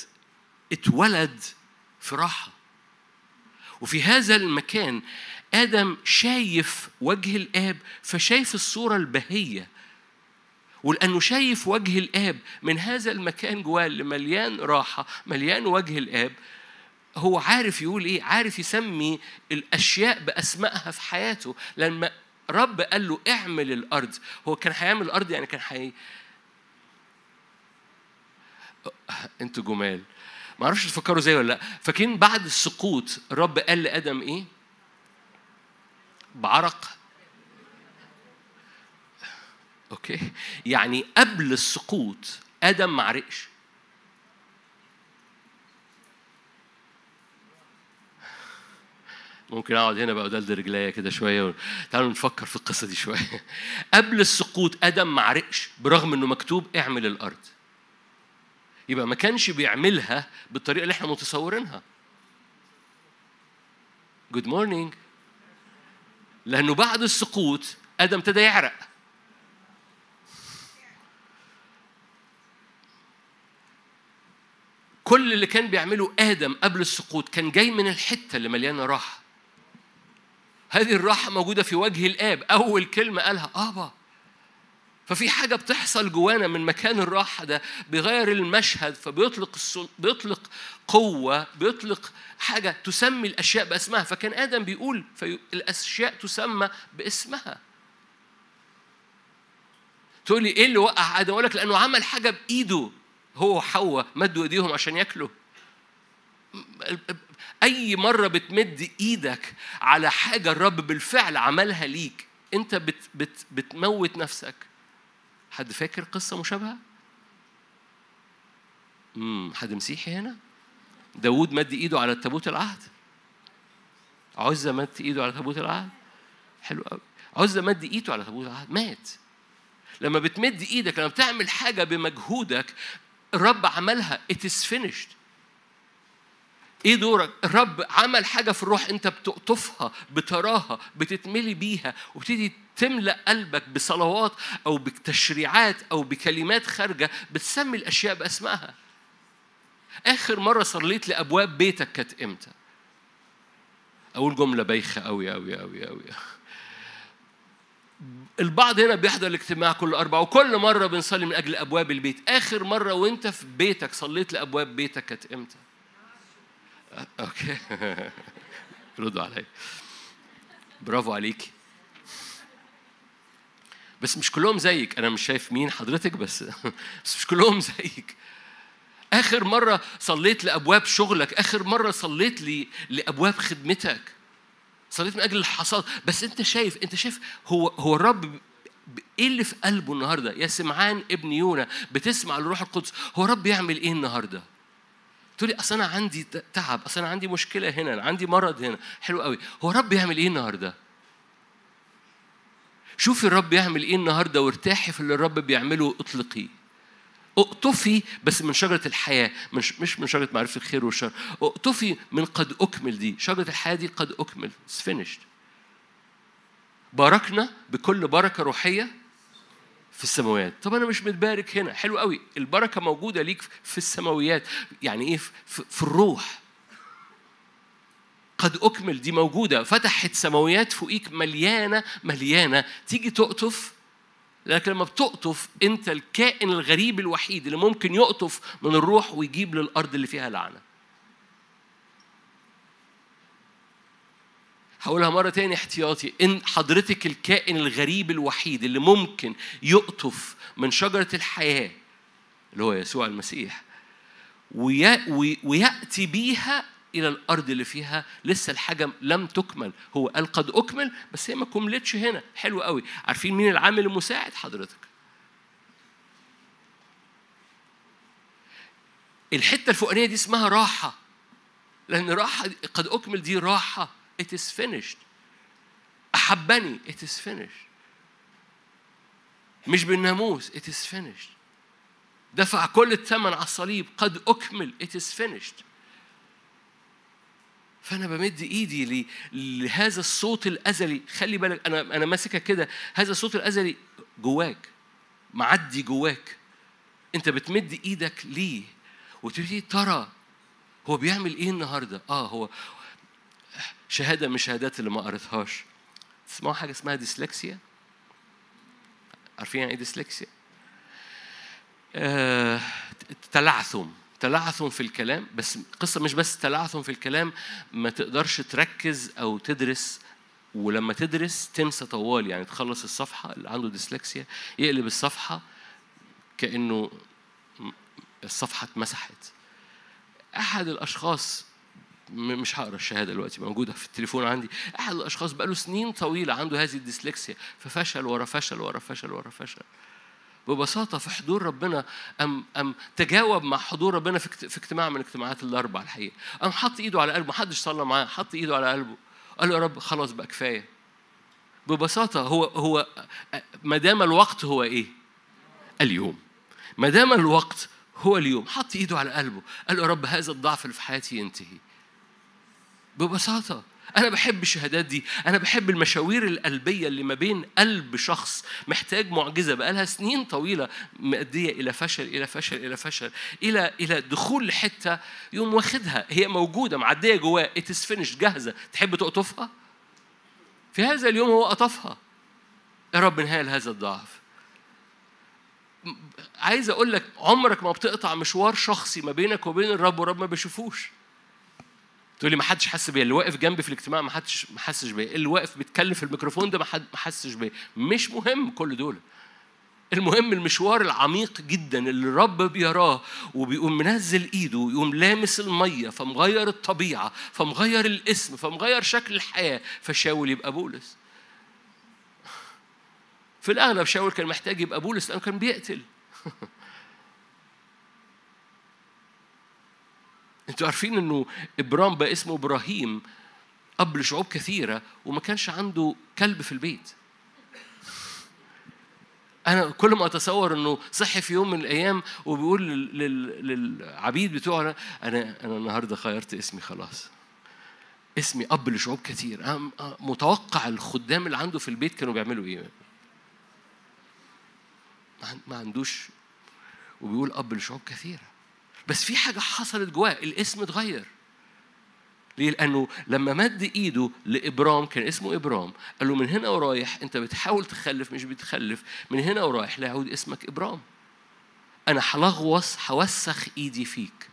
اتولد في راحة. وفي هذا المكان آدم شايف وجه الآب فشايف الصورة البهية. ولأنه شايف وجه الآب من هذا المكان جواه اللي مليان راحة مليان وجه الآب هو عارف يقول إيه؟ عارف يسمي الأشياء بأسمائها في حياته. لما رب قال له اعمل الأرض هو كان هيعمل الأرض يعني كان حي أنتوا جمال. ما أعرفش تفكروا زي ولا لأ. فاكرين بعد السقوط الرب قال لآدم إيه؟ بعرق أوكي؟ يعني قبل السقوط آدم ما عرقش ممكن أقعد هنا بقى وأدلدل رجليا كده شوية تعالوا نفكر في القصة دي شوية. قبل السقوط آدم ما عرقش برغم إنه مكتوب اعمل الأرض. يبقى ما كانش بيعملها بالطريقة اللي إحنا متصورينها. good morning لأنه بعد السقوط آدم ابتدى يعرق. كل اللي كان بيعمله آدم قبل السقوط كان جاي من الحتة اللي مليانة راحة. هذه الراحة موجودة في وجه الآب. أول كلمة قالها آبا. ففي حاجة بتحصل جوانا من مكان الراحة ده بيغير المشهد فبيطلق السل... بيطلق قوة بيطلق حاجة تسمي الأشياء باسمها. فكان آدم بيقول في الأشياء تسمى باسمها. تقول لي إيه اللي وقع؟ آدم أقول لك لأنه عمل حاجة بإيده. هو وحواء مدوا إيديهم عشان ياكلوا. أي مرة بتمد إيدك على حاجة الرب بالفعل عملها ليك أنت بت بت بتموت نفسك. حد فاكر قصة مشابهة؟ امم حد مسيحي هنا؟ داوود مد إيده على تابوت العهد؟ عزة مد إيده على تابوت العهد؟ حلو قوي عزة مد إيده على تابوت العهد؟ مات. لما بتمد إيدك لما بتعمل حاجة بمجهودك الرب عملها. It is finished. إيه دورك؟ الرب عمل حاجة في الروح انت بتقطفها بتراها بتتملي بيها وبتدي تملأ قلبك بصلوات أو بتشريعات أو بكلمات خارجة بتسمي الأشياء بأسمائها. آخر مرة صليت لأبواب بيتك كانت إمتى؟ أقول جملة بايخة قوي قوي قوي قوي البعض هنا بيحضر الاجتماع كل أربعة وكل مرة بنصلي من أجل أبواب البيت. آخر مرة وأنت في بيتك صليت لأبواب بيتك كانت إمتى؟ أوكي. ردوا عليا. برافو عليكي. بس مش كلهم زيك. أنا مش شايف مين حضرتك بس. بس مش كلهم زيك. آخر مرة صليت لأبواب شغلك. آخر مرة صليت لي لأبواب خدمتك. صليت من أجل الحصاد. بس أنت شايف أنت شايف هو هو الرب إيه اللي في قلبه النهارده؟ يا سمعان ابن يونا بتسمع للروح القدس. هو رب يعمل إيه النهارده؟ تقولي أصل أنا عندي تعب أصل أنا عندي مشكلة هنا أنا عندي مرض هنا. حلو قوي. هو رب يعمل إيه النهارده؟ شوفي الرب يعمل إيه النهارده وارتاحي في اللي الرب بيعمله اطلقيه أقطفي بس من شجرة الحياة مش مش من شجرة معرفة الخير والشر. أقطفي من قد أكمل دي. شجرة الحياة دي قد أكمل. Finished. باركنا بكل بركة روحية في السماوات. طب أنا مش متبارك هنا. حلو قوي. البركة موجودة ليك في السماويات. يعني إيه؟ في, في الروح. قد أكمل دي موجودة. فتحت سماويات فوقيك مليانة مليانة. تيجي تقطف لكن لما بتقطف انت الكائن الغريب الوحيد اللي ممكن يقطف من الروح ويجيب للأرض اللي فيها لعنة. هقولها مرة تاني احتياطي. إن حضرتك الكائن الغريب الوحيد اللي ممكن يقطف من شجرة الحياة اللي هو يسوع المسيح ويأتي بيها إلى الأرض اللي فيها لسه الحاجة لم تكمل. هو قال قد أكمل بس هي ما كملتش هنا. حلو قوي. عارفين مين العامل المساعد؟ حضرتك. الحتة الفوقانية دي اسمها راحة. لأن راحة قد أكمل دي راحة. It is finished. أحبني. It is finished. مش بالناموس. It is finished. دفع كل الثمن على الصليب. قد أكمل. It is finished. فأنا بمد إيدي لهذا الصوت الأزلي. خلي بالك أنا أنا ماسكها كده. هذا الصوت الأزلي جواك معدي جواك. أنت بتمد إيدك ليه؟ وتبتدي ترى هو بيعمل إيه النهارده؟ آه هو شهادة من الشهادات اللي ما قريتهاش. تسمعوا حاجة اسمها ديسلكسيا عارفين يعني إيه ديسلكسيا آه تلعثم. تلعثم في الكلام بس قصة مش بس تلعثم في الكلام ما تقدرش تركز أو تدرس ولما تدرس تنسى طوال يعني تخلص الصفحة اللي عنده ديسلكسيا يقلب الصفحة كأنه الصفحة اتمسحت. أحد الأشخاص مش هقرأ الشهادة دلوقتي موجودة في التليفون عندي. أحد الأشخاص بقاله سنين طويلة عنده هذه الديسلكسيا ففشل ورا فشل ورا فشل ورا فشل. ببساطة في حضور ربنا أم أم تجاوب مع حضور ربنا في اجتماع من الاجتماعات الأربع الحقيقة. قام حط إيده على قلبه ما حدش صلى معاه حط إيده على قلبه. قال له يا رب خلاص بقى كفاية. ببساطة هو هو ما دام الوقت هو إيه؟ اليوم. ما دام الوقت هو اليوم حط إيده على قلبه. قال له يا رب هذا الضعف اللي في حياتي ينتهي. ببساطة أنا بحب الشهادات دي، أنا بحب المشاوير القلبية اللي ما بين قلب شخص محتاج معجزة بقالها سنين طويلة مؤدية إلى فشل إلى فشل إلى فشل إلى إلى دخول لحتة يوم واخدها هي موجودة معدية جواه اتس فينش جاهزة، تحب تقطفها؟ في هذا اليوم هو قطفها. يا رب انهال هذا الضعف. عايز أقول لك عمرك ما بتقطع مشوار شخصي ما بينك وبين الرب والرب ما بيشوفوش. تقول لي ما حدش حس بيا اللي واقف جنبي في الاجتماع ما حدش ما حسش بيا. اللي واقف بيتكلم في الميكروفون ده ما حد ما حسش بيا. مش مهم كل دول. المهم المشوار العميق جدا اللي الرب بيراه وبيقوم منزل إيده ويقوم لامس المية فمغير الطبيعة فمغير الاسم فمغير شكل الحياة. فشاول يبقى بولس. في الأغلب شاول كان محتاج يبقى بولس لأنه كان بيقتل. أنتوا عارفين انه إبرام بقى اسمه إبراهيم اب لشعوب كثيرة وما كانش عنده كلب في البيت. أنا كل ما أتصور إنه صحي في يوم من الأيام وبيقول للعبيد بتوعه أنا أنا النهارده غيرت اسمي خلاص. اسمي اب لشعوب كثير. أنا متوقع الخدام اللي عنده في البيت كانوا بيعملوا إيه؟ ما عندوش. وبيقول اب لشعوب كثيرة. بس في حاجة حصلت جواه الاسم اتغير. ليه؟ لأنه لما مد إيده لإبرام كان اسمه إبرام قال له من هنا ورايح أنت بتحاول تخلف مش بتخلف من هنا ورايح لا يعود اسمك إبرام. أنا هلغوص هوسخ إيدي فيك.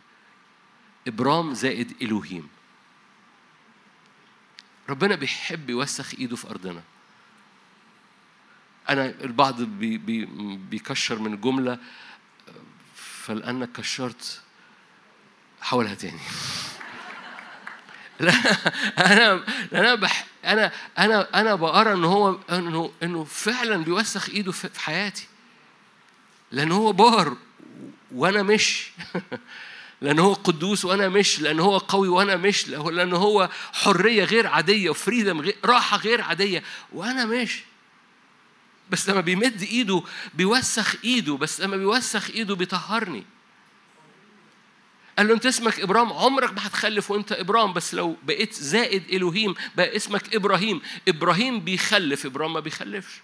إبرام زائد إلوهيم ربنا بيحب يوسخ إيده في أرضنا. أنا البعض بي بي بيكشر من جملة فلأنك كشرت حاولها تاني. لا أنا أنا بح أنا أنا أنا بقرأ إن هو إنه إنه فعلا بيوسخ إيده في حياتي. لأن هو بار وأنا مش. لأن هو قدوس وأنا مش. لأن هو قوي وأنا مش. لأن هو حرية غير عادية وفريدم غير راحة غير عادية وأنا مش. بس لما بيمد إيده بيوسخ إيده بس لما بيوسخ إيده بيطهرني. قال له أنت اسمك إبرام؟ عمرك ما هتخلف وأنت إبرام. بس لو بقيت زائد الوهيم بقى اسمك إبراهيم. إبراهيم بيخلف إبرام ما بيخلفش.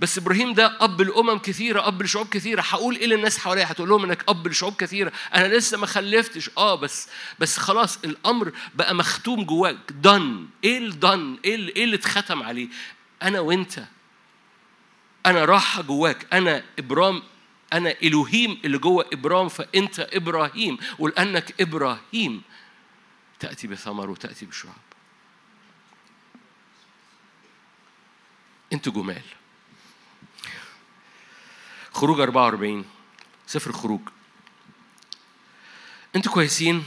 بس إبراهيم ده أب الامم كثيرة أب لشعوب كثيرة. هقول إيه للناس حواليا؟ هتقول لهم إنك أب لشعوب كثيرة. أنا لسه ما خلفتش. آه بس بس خلاص الأمر بقى مختوم جواك. دن إيه الدن إيه اللي, إيه اللي اتختم عليه؟ أنا وأنت. أنا راحة جواك. أنا إبرام أنا إلهيم اللي جوه إبرام فأنت إبراهيم ولأنك إبراهيم تأتي بثمر وتأتي بشعب. أنتوا جمال. خروج 44 سفر الخروج أنتوا كويسين؟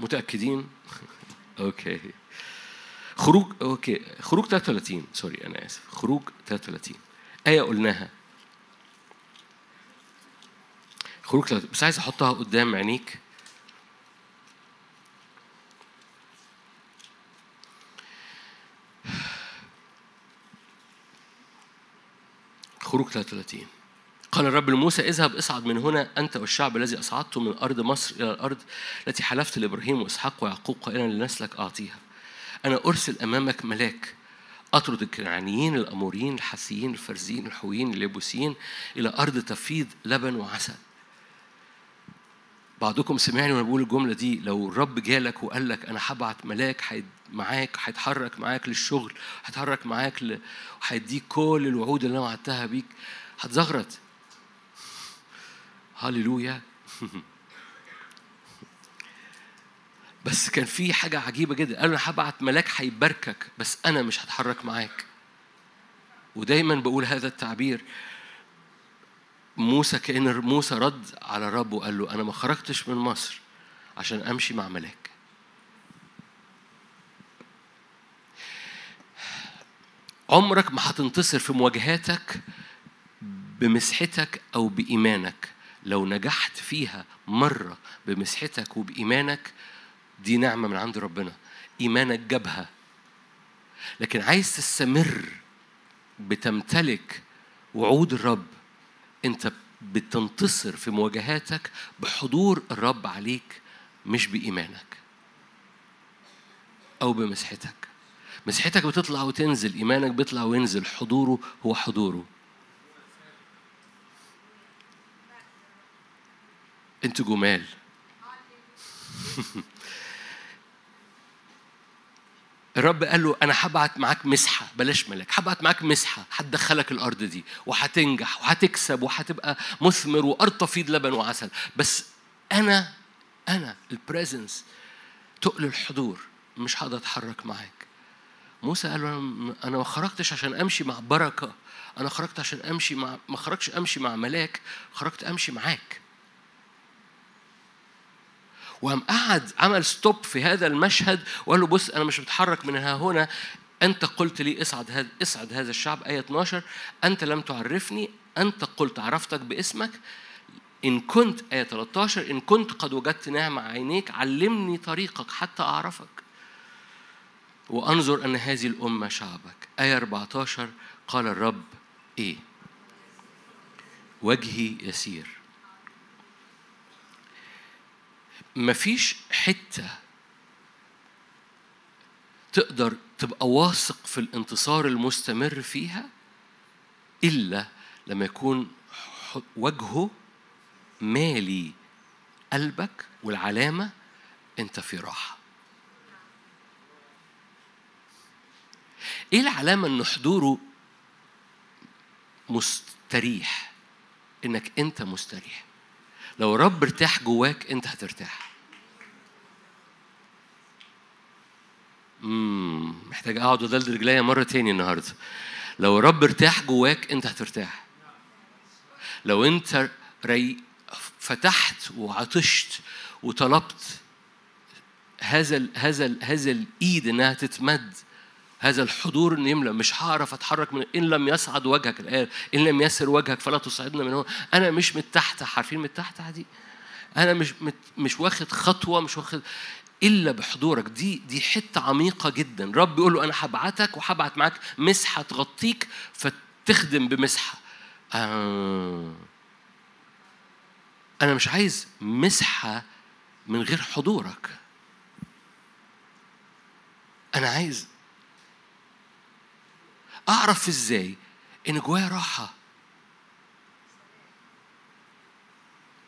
متأكدين؟ okay. خروج okay. خروج 33 sorry أنا آسف. خروج 33 آية قلناها. خروج بس عايز أحطها قدام عينيك. خروج 33 قال الرب لموسى اذهب اصعد من هنا أنت والشعب الذي اصعدته من أرض مصر إلى الأرض التي حلفت لإبراهيم وإسحاق ويعقوب قائلا لنسلك أعطيها. أنا أرسل أمامك ملاك. أطرد الكنعانيين الأموريين الحسيين الفرزيين الحويين اليبوسيين إلى أرض تفيض لبن وعسل. بعضكم سمعني وأنا بقول الجملة دي لو الرب جالك وقال لك أنا هبعت ملاك معاك هيتحرك معاك للشغل هيتحرك معاك ل... وهيديك كل الوعود اللي أنا وعدتها بيك هتزغرط. هللويا. بس كان في حاجة عجيبة جدا. قال أنا هبعت ملاك هيباركك بس أنا مش هتحرك معاك. ودايما بقول هذا التعبير. موسى كأن موسى رد على الرب وقال له أنا ما خرجتش من مصر عشان أمشي مع ملاك. عمرك ما هتنتصر في مواجهاتك بمسحتك أو بإيمانك. لو نجحت فيها مرة بمسحتك وبإيمانك دي نعمة من عند ربنا. إيمانك جابها. لكن عايز تستمر بتمتلك وعود الرب انت بتنتصر في مواجهاتك بحضور الرب عليك مش بإيمانك أو بمسحتك. مسحتك بتطلع وتنزل إيمانك بيطلع وينزل حضوره هو حضوره. أنتوا جمال. الرب قال له أنا هبعت معاك مسحة بلاش ملك هبعت معاك مسحة هتدخلك الأرض دي وهتنجح وهتكسب وهتبقى مثمر وأرض تفيض لبن وعسل. بس أنا أنا ال presence تقل الحضور مش هقدر أتحرك معاك. موسى قال له أنا- أنا ما خرجتش عشان أمشي مع بركة أنا خرجت عشان أمشي مع ما خرجتش أمشي مع ملاك خرجت أمشي معاك. وقام قعد عمل stop في هذا المشهد وقال له بص أنا مش متحرك من ها هنا. أنت قلت لي اصعد هذا اصعد هذا الشعب آية 12 أنت لم تعرفني أنت قلت عرفتك باسمك. إن كنت آية 13 إن كنت قد وجدت نعمه عينيك علمني طريقك حتى أعرفك. وأنظر أن هذه الأمة شعبك. آية 14 قال الرب إيه؟ وجهي يسير. مفيش حتة تقدر تبقى واثق في الانتصار المستمر فيها إلا لما يكون وجهه مالي قلبك والعلامة أنت في راحة. إيه العلامة إن حضوره مستريح؟ إنك أنت مستريح. لو رب ارتاح جواك أنت هترتاح. محتاج اقعد ودلد رجليا مرة تاني النهارده. لو رب ارتاح جواك انت هترتاح. لو انت ري فتحت وعطشت وطلبت هذا ال هذا ال هذا الإيد إنها تتمد هذا الحضور انه يملى مش هعرف أتحرك من إن لم يصعد وجهك الايه إن لم يسر وجهك فلا تصعدنا من هنا أنا مش متحت عارفين متحت دي أنا مش مش واخد خطوة مش واخد إلا بحضورك. دي دي حتة عميقة جدا. رب يقول له أنا هبعتك وهبعت معاك مسحة تغطيك فتخدم بمسحة. آه. أنا مش عايز مسحة من غير حضورك. أنا عايز أعرف إزاي إن جوايا راحة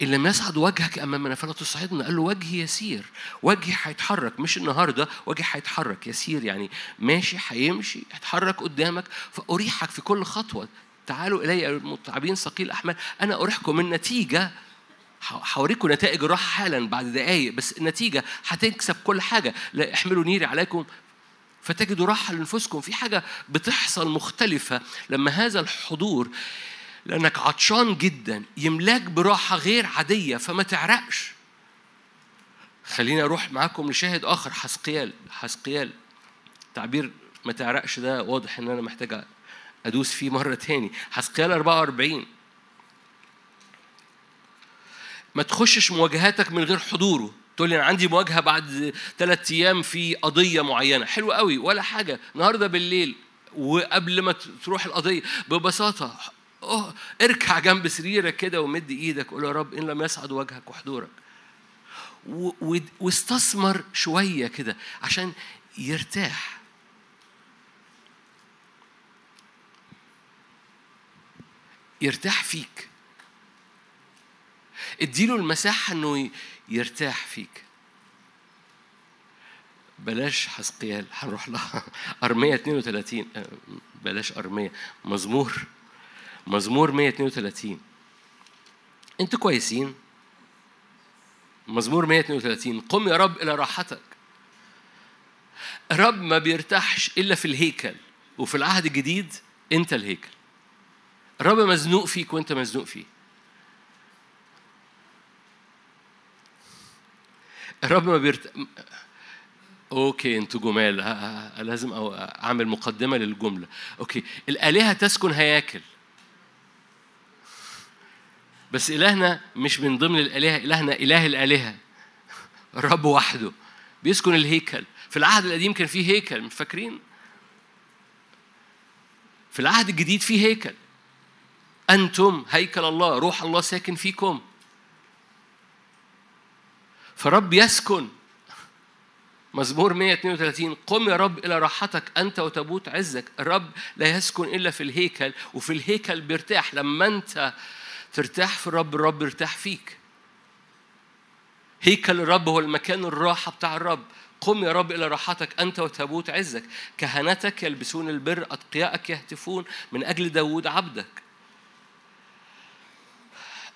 إن لم يصعد وجهك أمامنا فلا تصعدنا قال له وجهي يسير وجهي هيتحرك مش النهاردة وجهي هيتحرك يسير يعني ماشي هيمشي هيتحرك قدامك فأريحك في كل خطوة. تعالوا إلي المتعبين ثقيل الأحمال أنا أريحكم من نتيجة هوريكم نتائج الراحة حالا بعد دقايق بس النتيجة هتكسب كل حاجة. لا احملوا نيري عليكم فتجدوا راحة لنفسكم في حاجة بتحصل مختلفة لما هذا الحضور لأنك عطشان جدا يملاك براحة غير عادية فما تعرقش. خليني أروح معاكم لشاهد آخر حسقيال. حسقيال. تعبير ما تعرقش ده واضح إن أنا محتاج أدوس فيه مرة تاني. حسقيال 44 ما تخشش مواجهاتك من غير حضوره. تقول لي أنا عندي مواجهة بعد ثلاث أيام في قضية معينة. حلو قوي ولا حاجة. النهارده بالليل وقبل ما تروح القضية ببساطة أوه اركع جنب سريرك كده ومد إيدك قول يا رب إن لم يسعد وجهك وحضورك. واستثمر شوية كده عشان يرتاح. يرتاح فيك. اديله المساحة إنه يرتاح فيك. بلاش حسقيال هنروح لها. أرمية 32 بلاش أرمية. مزمور. مزمور 132 أنتوا كويسين؟ مزمور 132 قم يا رب إلى راحتك. رب ما بيرتاحش إلا في الهيكل وفي العهد الجديد أنت الهيكل. الرب مزنوق فيك وأنت مزنوق فيه. الرب ما بيرت... okay أنتوا جمال. لازم أعمل مقدمة للجملة. okay. الآلهة تسكن هياكل. بس إلهنا مش من ضمن الآلهة إلهنا إله الآلهة. الرب وحده. بيسكن الهيكل. في العهد القديم كان فيه هيكل مش فاكرين؟ في العهد الجديد فيه هيكل. أنتم هيكل الله روح الله ساكن فيكم. فرب يسكن. مزمور 132 قم يا رب إلى راحتك أنت وتبوت عزك. الرب لا يسكن إلا في الهيكل وفي الهيكل بيرتاح لما أنت ترتاح في الرب الرب يرتاح فيك. هيكل الرب هو المكان الراحة بتاع الرب. قم يا رب إلى راحتك أنت وتبوت عزك. كهنتك يلبسون البر أتقياءك يهتفون من أجل داود عبدك.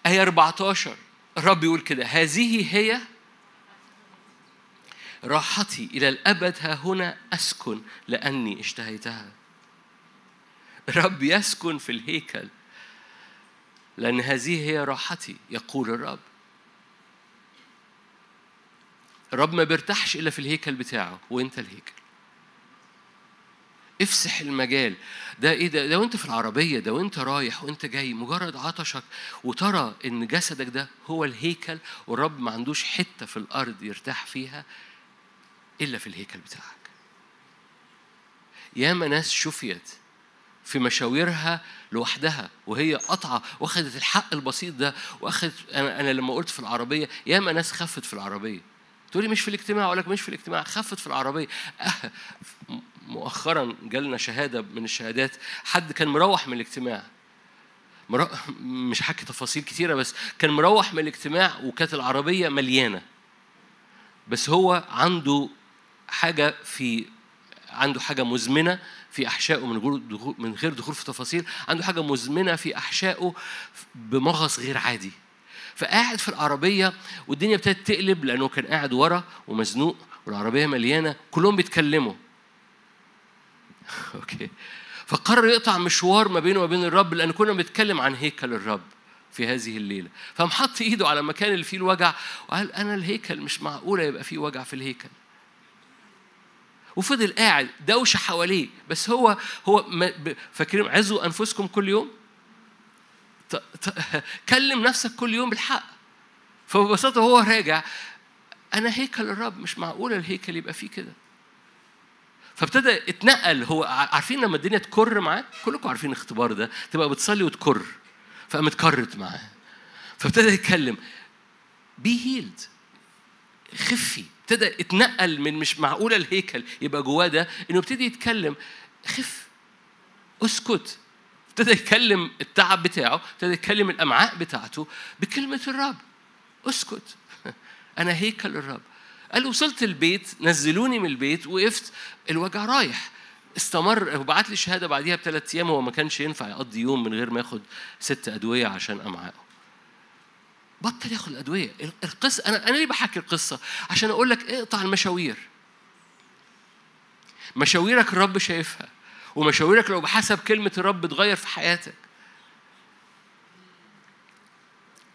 آية 14 الرب يقول كده هذه هي راحتي إلى الأبد. ها هنا أسكن لأني اشتهيتها. الرب يسكن في الهيكل. لأن هذه هي راحتي يقول الرب. الرب ما بيرتاحش إلا في الهيكل بتاعه وأنت الهيكل. افسح المجال. ده إيه ده؟ ده وإنت في العربية ده وإنت رايح وإنت جاي مجرد عطشك. وترى إن جسدك ده هو الهيكل والرب ما عندوش حتة في الأرض يرتاح فيها إلا في الهيكل بتاعك. ياما ناس شفيت في مشاويرها لوحدها وهي قطعة واخدت الحق البسيط ده واخدت أنا, أنا لما قلت في العربية ياما ناس خفت في العربية. تقولي مش في الاجتماع أقول لك مش في الاجتماع خفت في العربية. أه مؤخرا جالنا شهادة من الشهادات حد كان مروح من الاجتماع. مش حكي تفاصيل كتيرة بس كان مروح من الاجتماع وكانت العربية مليانة. بس هو عنده حاجة في عنده حاجة مزمنة في أحشائه من من غير دخول في تفاصيل. عنده حاجة مزمنة في أحشائه بمغص غير عادي. فقاعد في العربية والدنيا ابتدت تقلب لأنه كان قاعد ورا ومزنوق والعربية مليانة كلهم بيتكلموا. أوكي. فقرر يقطع مشوار ما بينه وبين الرب لأن كنا بنتكلم عن هيكل الرب في هذه الليلة. فقام حط إيده على المكان اللي فيه الوجع وقال أنا الهيكل مش معقولة يبقى فيه وجع في الهيكل. وفضل قاعد دوشة حواليه. بس هو هو فاكرين عزوا أنفسكم كل يوم؟ كلم نفسك كل يوم بالحق. فببساطة هو راجع أنا هيكل الرب مش معقولة الهيكل يبقى فيه كده. فابتدى اتنقل هو عارفين لما الدنيا تكر معاه؟ كلكم عارفين الاختبار ده. تبقى بتصلي وتكر فقامت كرت معاه. فابتدى يتكلم. بي هيلد خفي. ابتدى اتنقل من مش معقولة الهيكل يبقى جواه ده إنه ابتدي يتكلم. خف اسكت. ابتدى يتكلم التعب بتاعه ابتدى يتكلم الأمعاء بتاعته بكلمة الرب. اسكت. أنا هيكل الرب. قال وصلت البيت نزلوني من البيت وقفت. الوجع رايح. استمر وبعت لي شهادة بعديها بثلاث أيام هو ما كانش ينفع يقضي يوم من غير ما ياخد ست أدوية عشان امعائه بطل ياخد الأدوية. القصة أنا أنا ليه بحكي القصة؟ عشان أقول لك اقطع المشاوير. مشاويرك الرب شايفها ومشاويرك لو بحسب كلمة الرب تغير في حياتك.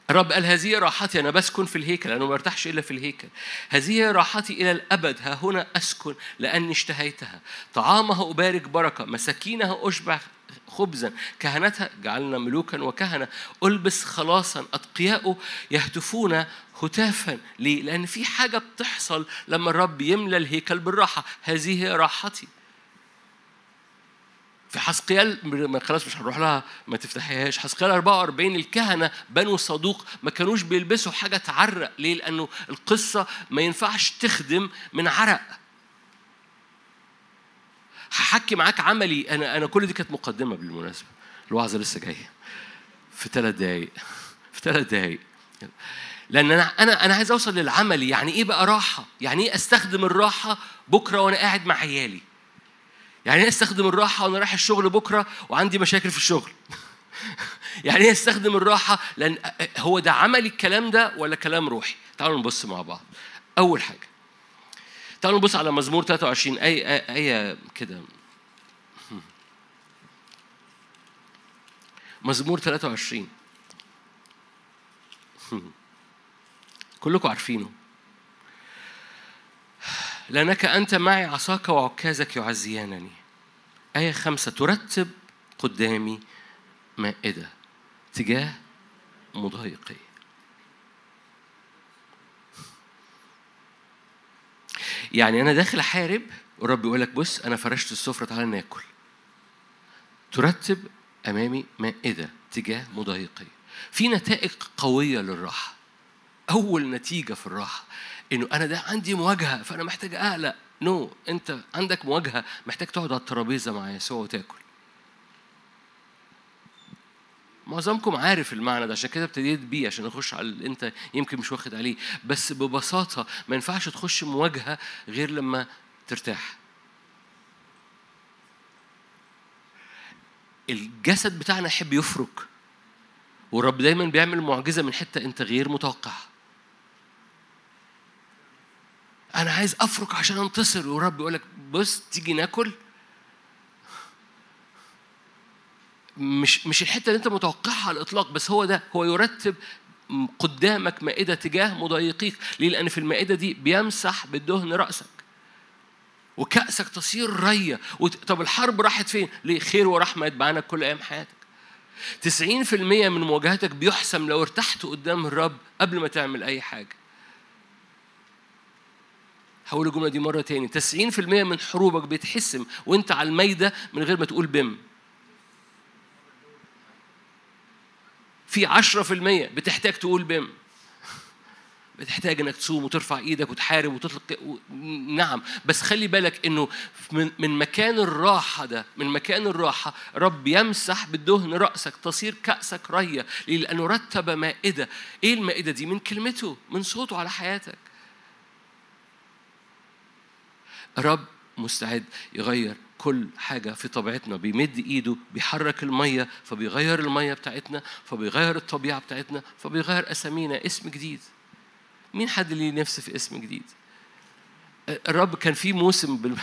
الرب قال هذه راحتي أنا بسكن في الهيكل أنا ما برتاحش إلا في الهيكل. هذه راحتي إلى الأبد ها هنا أسكن لأني اشتهيتها. طعامها أبارك بركة مساكينها أشبع خبزا كهنتها جعلنا ملوكا وكهنة ألبس خلاصا أتقياء يهتفون هتافا. ليه؟ لأن في حاجة بتحصل لما الرب يملى الهيكل بالراحة. هذه راحتي. في حسقيال خلاص مش هنروح لها ما تفتحيهاش. حسقيال 44 الكهنة بنو صدوق ما كانوش بيلبسوا حاجة تعرق. ليه؟ لأنه القصة ما ينفعش تخدم من عرق. هحكي معاك عملي. أنا أنا كل دي كانت مقدمة بالمناسبة. الوعظة لسه جاية. في ثلاث دقايق. في ثلاث دقايق. لأن أنا أنا أنا عايز أوصل للعملي. يعني إيه بقى راحة؟ يعني إيه أستخدم الراحة بكرة وأنا قاعد مع عيالي؟ يعني إيه أستخدم الراحة وأنا رايح الشغل بكرة وعندي مشاكل في الشغل. يعني إيه أستخدم الراحة لأن هو ده عمل الكلام ده ولا كلام روحي؟ تعالوا نبص مع بعض. أول حاجة تعالوا نبص على مزمور 23 اي إيه كده. مزمور 23 كلكم عارفينه. لأنك أنت معي عصاك وعكازك يعزيانني. آية خمسة ترتب قدامي مائدة تجاه مضايقي. يعني أنا داخل أحارب والرب يقول لك بص أنا فرشت السفرة تعالى ناكل. ترتب أمامي مائدة تجاه مضايقي. في نتائج قوية للراحة. أول نتيجة في الراحة إنه أنا ده عندي مواجهة فأنا محتاج أقلق. نو no. أنت عندك مواجهة محتاج تقعد على الترابيزة مع يسوع وتاكل. معظمكم عارف المعنى ده عشان كده ابتديت بيه عشان اخش على اللي انت يمكن مش واخد عليه. بس ببساطة ما ينفعش تخش مواجهة غير لما ترتاح. الجسد بتاعنا يحب يفرك والرب دايما بيعمل معجزة من حتة انت غير متوقعها أنا عايز أفرك عشان أنتصر ورب يقول لك بص تيجي ناكل مش مش الحتة اللي أنت متوقعها على الإطلاق بس هو ده هو يرتب قدامك مائدة تجاه مضايقيك ليه لأن في المائدة دي بيمسح بالدهن رأسك وكأسك تصير رية طب الحرب راحت فين؟ ليه؟ خير ورحمة يتبعنا كل أيام حياتك. 90% من مواجهتك بيحسم لو ارتحت قدام الرب قبل ما تعمل أي حاجة. هقول الجملة دي مرة تاني. 90% من حروبك بيتحسم وانت على الميدة من غير ما تقول بم في 10% بتحتاج تقول بم بتحتاج إنك تصوم وترفع إيدك وتحارب وتطلق و... نعم. بس خلي بالك إنه من من مكان الراحة ده من مكان الراحة رب يمسح بالدهن رأسك تصير كأسك رية لأنه رتب مائدة. إيه المائدة دي؟ من كلمته من صوته على حياتك. رب مستعد يغير كل حاجة في طبيعتنا بيمد إيده بيحرك المية فبيغير المية بتاعتنا فبيغير الطبيعة بتاعتنا فبيغير أسامينا اسم جديد. مين حد ليه نفس في اسم جديد؟ الرب كان في موسم بال...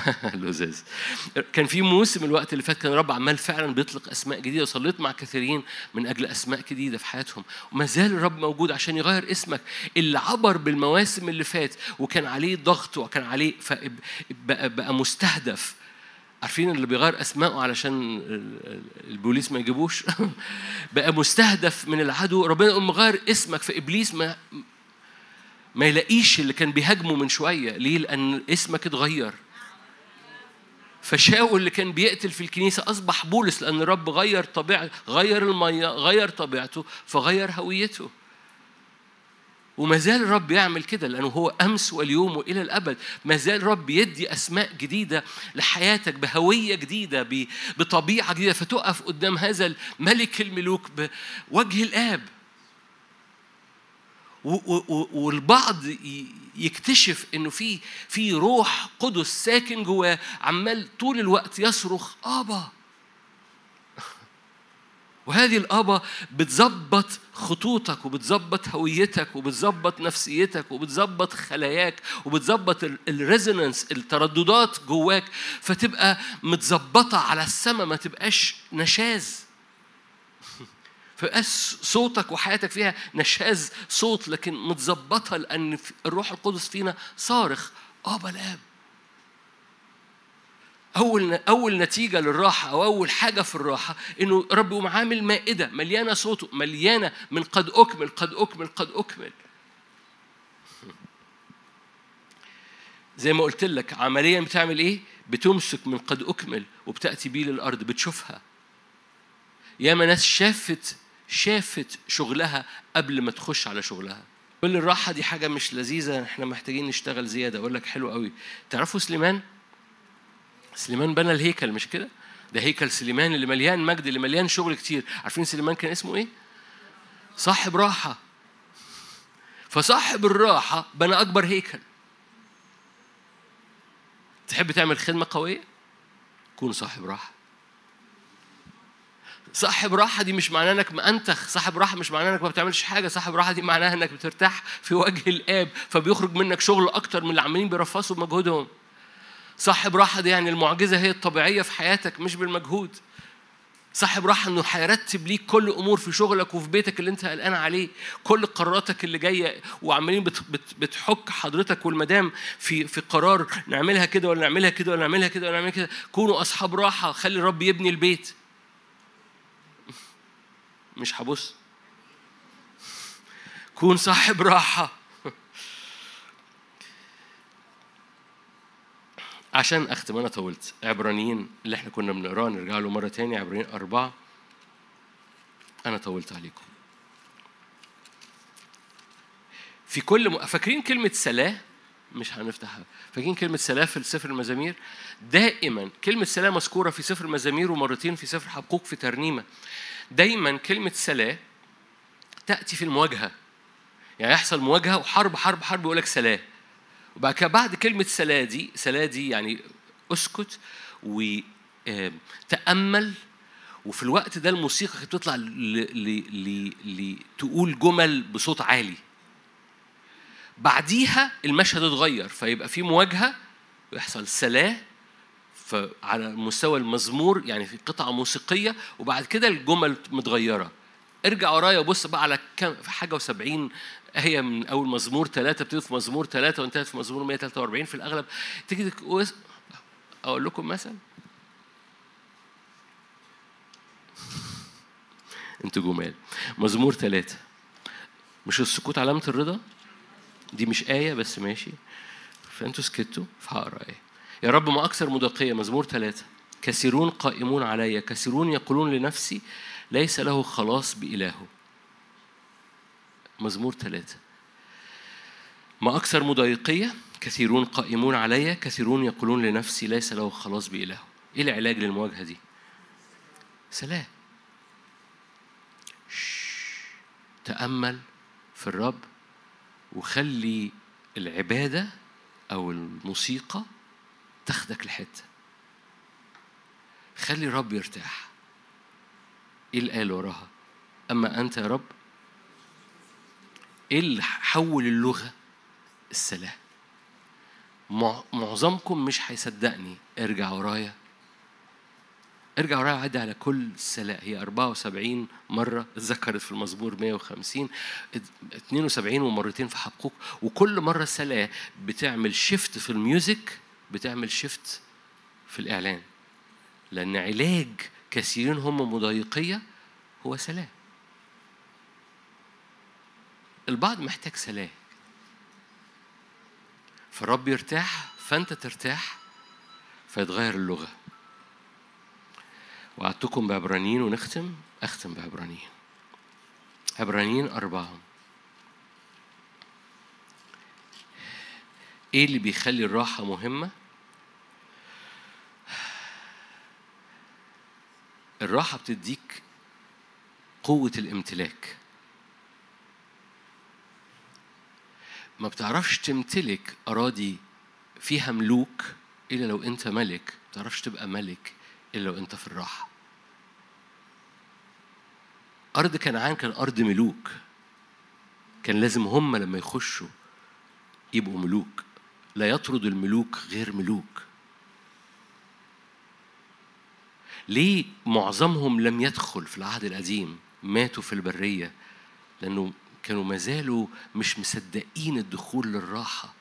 كان في موسم الوقت اللي فات كان الرب عمال فعلا بيطلق أسماء جديدة وصليت مع كثيرين من أجل أسماء جديدة في حياتهم. وما زال الرب موجود عشان يغير اسمك. اللي عبر بالمواسم اللي فات وكان عليه ضغط وكان عليه فبقى بقى مستهدف. عارفين اللي بيغير أسمائه علشان البوليس ما يجيبوش؟ بقى مستهدف من العدو. ربنا يقوم مغير اسمك. فإبليس ما ما يلاقيش اللي كان بيهاجمه من شوية. ليه؟ لأن اسمك اتغير. فشاول اللي كان بيقتل في الكنيسة أصبح بولس لأن الرب غير طبيعه غير الميه غير طبيعته فغير هويته. وما زال الرب يعمل كده لأنه هو أمس واليوم وإلى الأبد. ما زال الرب يدي أسماء جديدة لحياتك بهوية جديدة بطبيعة جديدة. فتقف قدام هذا الملك الملوك بوجه الآب. والبعض يكتشف إنه في في روح قدس ساكن جواه عمال طول الوقت يصرخ آبا. وهذه الآبا بتظبط خطوطك وبتظبط هويتك وبتظبط نفسيتك وبتظبط خلاياك وبتظبط الريزونانس الترددات جواك فتبقى متظبطة على السماء ما تبقاش نشاز. فبقاش صوتك وحياتك فيها نشاز صوت لكن متظبطة لأن الروح القدس فينا صارخ. ابا الاب أول أول نتيجة للراحة أو أول حاجة في الراحة إنه رب يقوم عامل مائدة مليانة صوته مليانة من قد أكمل قد أكمل قد أكمل. زي ما قلت لك عمليا بتعمل إيه؟ بتمسك من قد أكمل وبتأتي بيه للأرض بتشوفها. ياما ناس شافت شافت شغلها قبل ما تخش على شغلها. كل الراحة دي حاجة مش لذيذة إحنا محتاجين نشتغل زيادة. أقول لك حلو قوي. تعرفوا سليمان؟ سليمان بنى الهيكل مش كده؟ ده هيكل سليمان اللي مليان مجد اللي مليان شغل كتير. عارفين سليمان كان اسمه إيه؟ صاحب راحة. فصاحب الراحة بنى أكبر هيكل. تحب تعمل خدمة قوية؟ كون صاحب راحة. صاحب راحة دي مش معناها إنك مأنتخ، صاحب راحة مش معناها إنك ما بتعملش حاجة، صاحب راحة دي معناها إنك بترتاح في وجه الآب، فبيخرج منك شغل أكتر من اللي عمالين بيرفصوا بمجهودهم. صاحب راحة دي يعني المعجزة هي الطبيعية في حياتك مش بالمجهود. صاحب راحة إنه هيرتب ليك كل أمور في شغلك وفي بيتك اللي أنت قلقان عليه، كل قراراتك اللي جاية وعمالين بت بت بتحك حضرتك والمدام في في قرار نعملها كده ولا نعملها كده ولا نعملها كده ولا نعملها كده، كونوا أصحاب راحة، خلي الرب يبني البيت. مش هبص. كون صاحب راحة. عشان أختم أنا طولت. عبرانيين اللي إحنا كنا بنقراه نرجع له مرة تاني عبرانيين أربعة. أنا طولت عليكم. في كل م... فاكرين كلمة سلاه مش هنفتحها فاكرين كلمة سلاه في سفر المزامير؟ دائما كلمة سلاه مذكورة في سفر المزامير ومرتين في سفر حقوق في ترنيمة. دايما كلمة سلاه تأتي في المواجهة. يعني يحصل مواجهة وحرب حرب حرب يقول لك سلاه وبعد كده بعد كلمة سلاه دي سلاه دي يعني أسكت وتأمل وفي الوقت ده الموسيقى كانت بتطلع تقول جمل بصوت عالي. بعديها المشهد اتغير فيبقى في مواجهة ويحصل سلاه فعلى مستوى المزمور يعني في قطعة موسيقية وبعد كده الجمل متغيرة. ارجع ورايا وبص بقى على كم في حاجة وسبعين هي من أول مزمور ثلاثة ابتدت في مزمور ثلاثة وانتهت في مزمور 143 في الأغلب تيجي أقول لكم مثل. أنتوا جمال. مزمور ثلاثة مش السكوت علامة الرضا؟ دي مش آية بس ماشي. فأنتوا سكتوا فهقرأ آية. يا رب ما أكثر مدقية مزمور ثلاثة. كثيرون قائمون علي كثيرون يقولون لنفسي ليس له خلاص بإلهه. مزمور ثلاثة. ما أكثر مضايقية كثيرون قائمون علي كثيرون يقولون لنفسي ليس له خلاص بإلهه. إيه العلاج للمواجهة دي؟ سلام. تأمل في الرب وخلي العبادة أو الموسيقى تاخدك لحتة. خلي الرب يرتاح. إيه اللي قال وراها؟ أما أنت يا رب إيه اللي حول اللغة؟ السلام. معظمكم مش هيصدقني. ارجع ورايا. ارجع ورايا عدي على كل السلاه هي 74 مرة اتذكرت في المزمور 150 72 ومرتين في حقوق. وكل مرة سلاه بتعمل shift في ال music بتعمل shift في الإعلان. لأن علاج كثيرين هم مضايقية هو سلاه البعض محتاج سلام فالرب يرتاح فأنت ترتاح فيتغير اللغة. وعدتكم بعبرانيين ونختم. أختم بعبرانيين. عبرانيين أربعة. إيه اللي بيخلي الراحة مهمة؟ الراحة بتديك قوة الامتلاك. ما بتعرفش تمتلك أراضي فيها ملوك إلا لو أنت ملك ما بتعرفش تبقى ملك إلا لو أنت في الراحة. أرض كنعان كان أرض ملوك. كان لازم هم لما يخشوا يبقوا ملوك. لا يطرد الملوك غير ملوك. ليه معظمهم لم يدخل في العهد القديم ماتوا في البرية؟ لأنه كانوا ما زالوا مش مصدقين الدخول للراحة.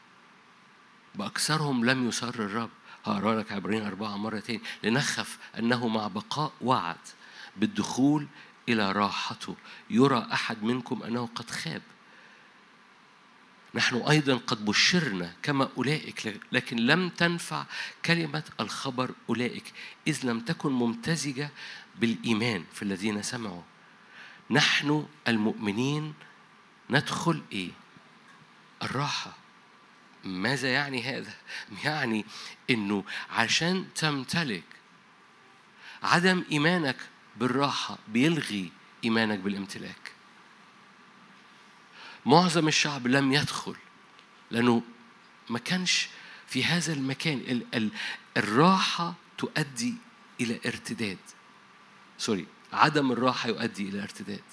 بأكثرهم لم يسر الرب. هقرأ لك عبرين أربعة مرة تاني. لنخف أنه مع بقاء وعد بالدخول إلى راحته. يرى أحد منكم أنه قد خاب. نحن أيضا قد بشرنا كما أولئك لكن لم تنفع كلمة الخبر أولئك إذ لم تكن ممتزجة بالإيمان في الذين سمعوا نحن المؤمنين ندخل إيه؟ الراحة ماذا يعني هذا؟ يعني إنه عشان تمتلك عدم إيمانك بالراحة بيلغي إيمانك بالامتلاك معظم الشعب لم يدخل لأنه ما كانش في هذا المكان ال ال الراحة تؤدي إلى ارتداد. سوري عدم الراحة يؤدي إلى ارتداد.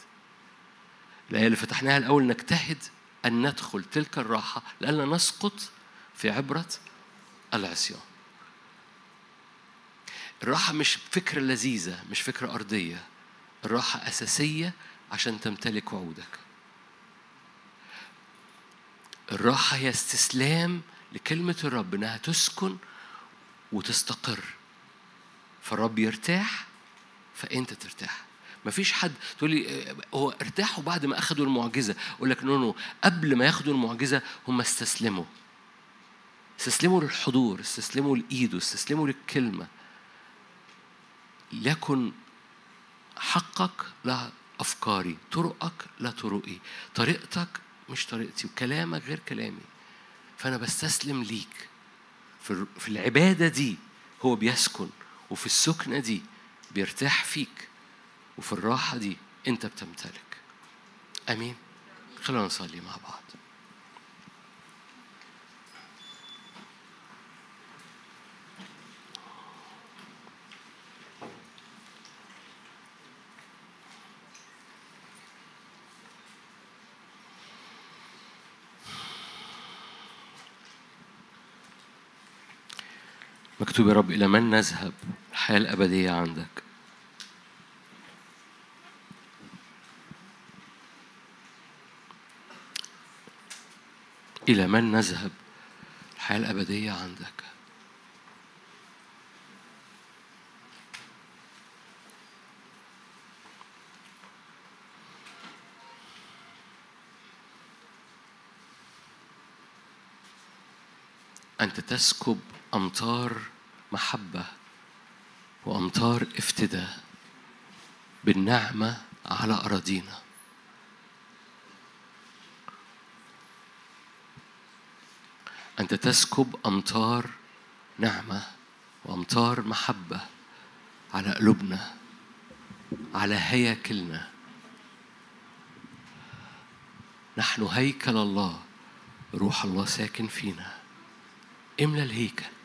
الآية اللي فتحناها الأول نجتهد أن ندخل تلك الراحة لألا نسقط في عبرة العصيان. الراحة مش فكرة لذيذة مش فكرة أرضية. الراحة أساسية عشان تمتلك وعودك. الراحة هي استسلام لكلمة الرب إنها تسكن وتستقر. فالرب يرتاح فأنت ترتاح. مفيش حد تقول لي هو ارتاحوا بعد ما أخذوا المعجزة. أقول لك نو نو قبل ما ياخدوا المعجزة هم استسلموا. استسلموا للحضور استسلموا لإيده استسلموا للكلمة. ليكن حقك لا أفكاري طرقك لا طرقي. طريقتك مش طريقتي وكلامك غير كلامي. فأنا بستسلم ليك. في العبادة دي هو بيسكن وفي السكنة دي بيرتاح فيك وفي الراحة دي أنت بتمتلك. أمين. خلونا نصلي مع بعض. مكتوب يا رب إلى من نذهب الحياة الأبدية عندك؟ إلى من نذهب الحياة الأبدية عندك؟ أنت تسكب أمطار محبة وأمطار افتداء بالنعمة على أراضينا. أنت تسكب أمطار نعمة وأمطار محبة على قلوبنا على هياكلنا. نحن هيكل الله روح الله ساكن فينا. املى الهيكل.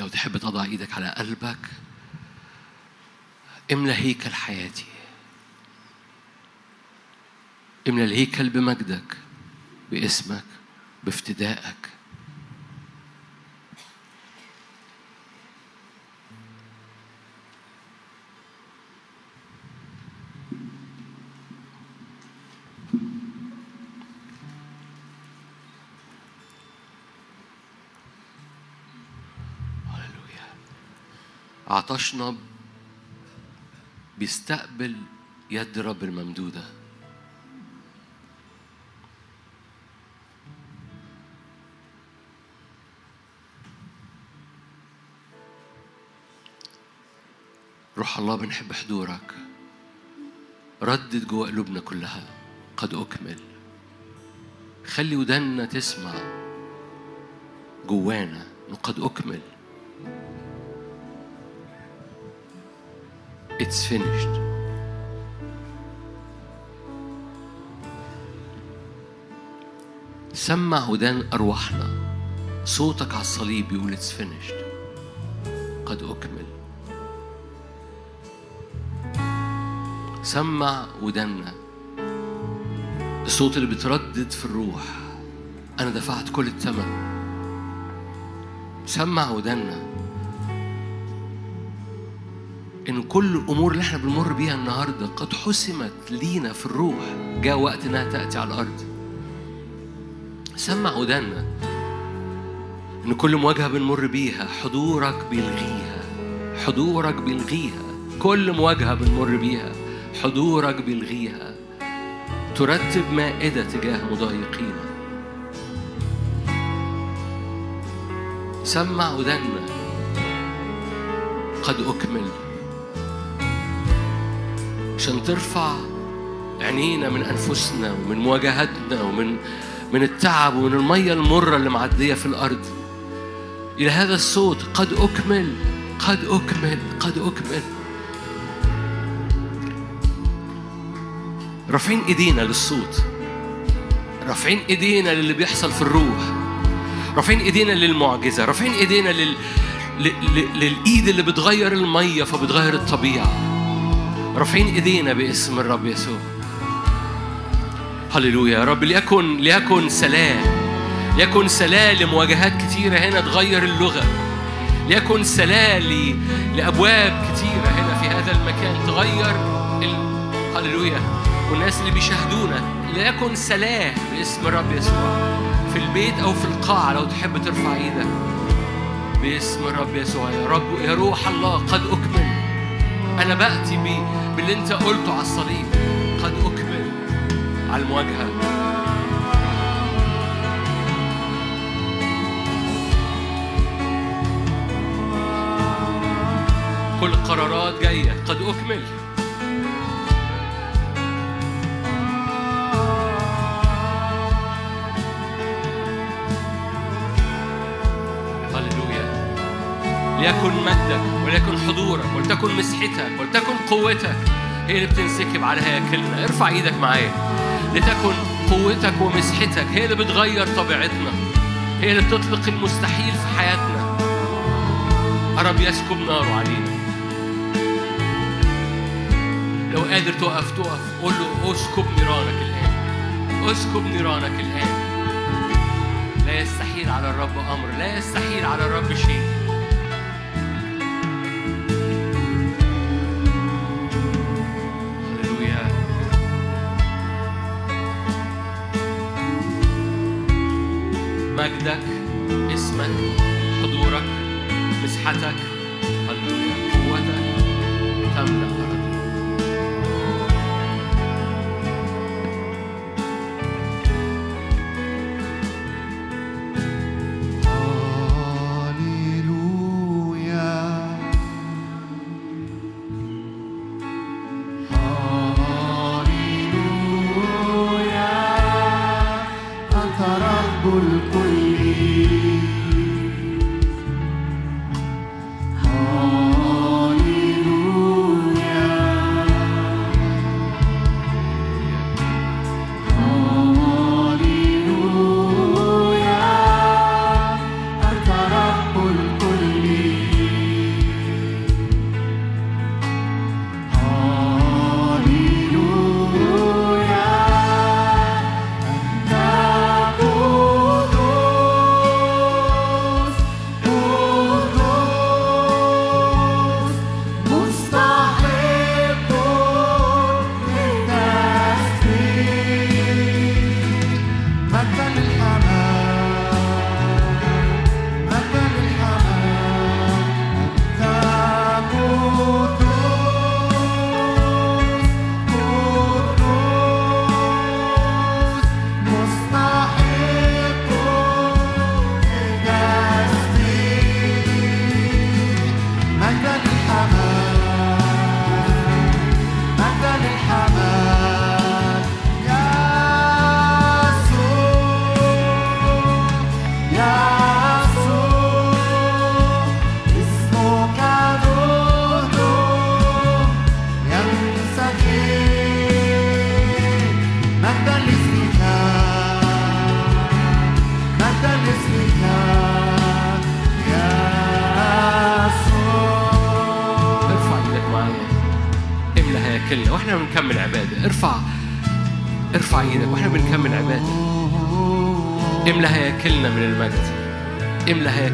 لو تحب تضع إيدك على قلبك املى هيكل حياتي. املى الهيكل بمجدك باسمك بافتدائك. عطشنا بيستقبل يد رب الممدودة. روح الله بنحب حضورك. ردد جوه قلوبنا كلها. قد أكمل. خلي ودنا تسمع. جوانا قد أكمل. It's finished. سمع ودان أرواحنا. صوتك على الصليب بيقول It's finished. قد أكمل. سمع ودنا. الصوت اللي بتردد في الروح. أنا دفعت كل الثمن. سمع ودنا. كل الأمور اللي إحنا بنمر بيها النهاردة قد حسمت لينا في الروح. جاء وقت إنها تأتي على الأرض. سمع ودنا إن كل مواجهة بنمر بيها حضورك بيلغيها. حضورك بيلغيها. كل مواجهة بنمر بيها حضورك بيلغيها. ترتب مائدة تجاه مضايقينا سمع ودنا قد أكمل. عشان ترفع عينينا من أنفسنا ومن مواجهتنا ومن من التعب ومن المية المرة اللي معدية في الأرض. إلى هذا الصوت قد أكمل قد أكمل قد أكمل. رافعين إيدينا للصوت. رافعين إيدينا للي بيحصل في الروح. رافعين إيدينا للمعجزة. رافعين إيدينا لل... ل... ل... للإيد اللي بتغير المية فبتغير الطبيعة. رافعين إيدينا باسم الرب يسوع. هللويا يا رب. ليكن ليكن سلام. ليكن سلام لمواجهات كتيرة هنا تغير اللغة. ليكن سلام ل... لأبواب كتيرة هنا في هذا المكان تغير ال... هللويا. والناس اللي بيشاهدونا ليكن سلام باسم الرب يسوع. في البيت أو في القاعة لو تحب ترفع إيدك. باسم الرب يسوع يا رب. يا روح الله قد أكمل. أنا بأتي ب- باللي انت قلته على الصليب. قد أكمل على المواجهة. كل القرارات جاية. قد أكمل. ليكن مجدك وليكن حضورك ولتكن مسحتك ولتكن قوتك. هي اللي بتنسكب على هياكلنا ارفع إيدك معايا. لتكن قوتك ومسحتك. هي اللي بتغير طبيعتنا. هي اللي بتطلق المستحيل في حياتنا. رب يسكب ناره علينا. لو قادر تقف تقف قول له اسكب نيرانك الآن. اسكب نيرانك الآن. لا يستحيل على الرب أمر. لا يستحيل على الرب شيء. مجدك اسمك حضورك مسحتك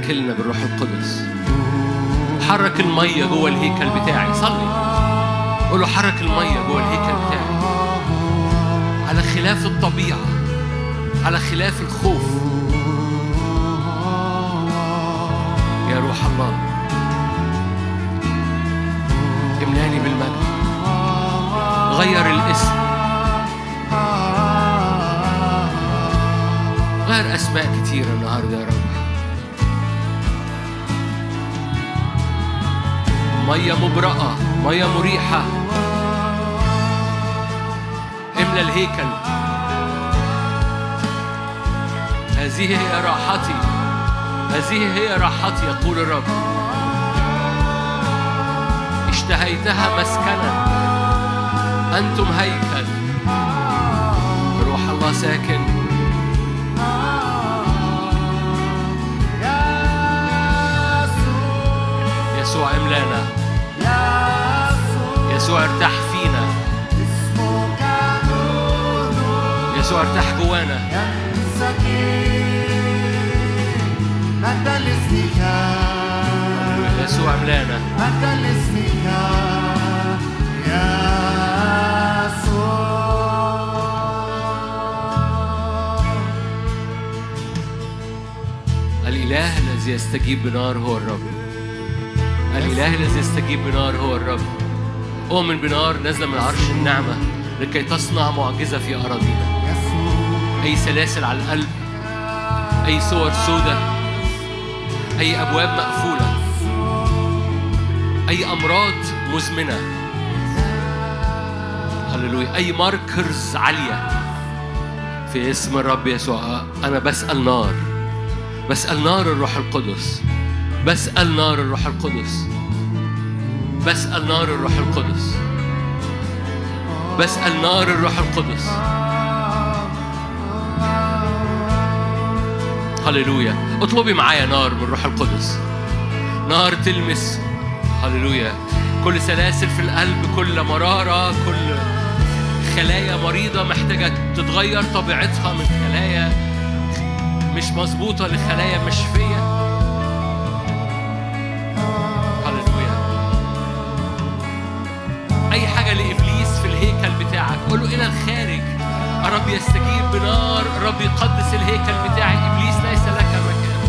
هياكلنا بالروح القدس. حرك المية جوه الهيكل بتاعي. صلي. قول له حرك المية جوه الهيكل بتاعي. على خلاف الطبيعة. على خلاف الخوف. يا روح الله. املاني بالمجد. غير الاسم. غير أسماء كتيرة النهارده يا رب. مية مبرأة مية مريحة. املى الهيكل. هذه هي راحتي هذه هي راحتي يقول الرب. اشتهيتها مسكنا. أنتم هيكل. روح الله ساكن. يسوع املانا. يسوع ارتاح فينا. يسوع ارتاح جوانا. يسوع املانا. الإله الذي يستجيب بنار هو الرب. الإله الذي يستجيب بنار هو الرب. أؤمن بنار نازلة من عرش النعمة لكي تصنع معجزة في أراضينا. أي سلاسل على القلب أي صور سودة أي أبواب مقفولة أي أمراض مزمنة. هللويا. أي ماركرز عالية. في اسم الرب يسوع أنا بسأل نار. بسأل نار الروح القدس. بسأل نار الروح القدس. بسأل نار الروح القدس. بسأل نار الروح القدس. هللويا. اطلبي معايا نار من الروح القدس. نار تلمس. هللويا. كل سلاسل في القلب كل مرارة كل خلايا مريضة محتاجة تتغير طبيعتها من خلايا مش مظبوطة لخلايا مش يستجيب بنار الرب يقدس الهيكل بتاعي إبليس ليس لك مكان.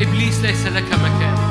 إبليس ليس لك مكان.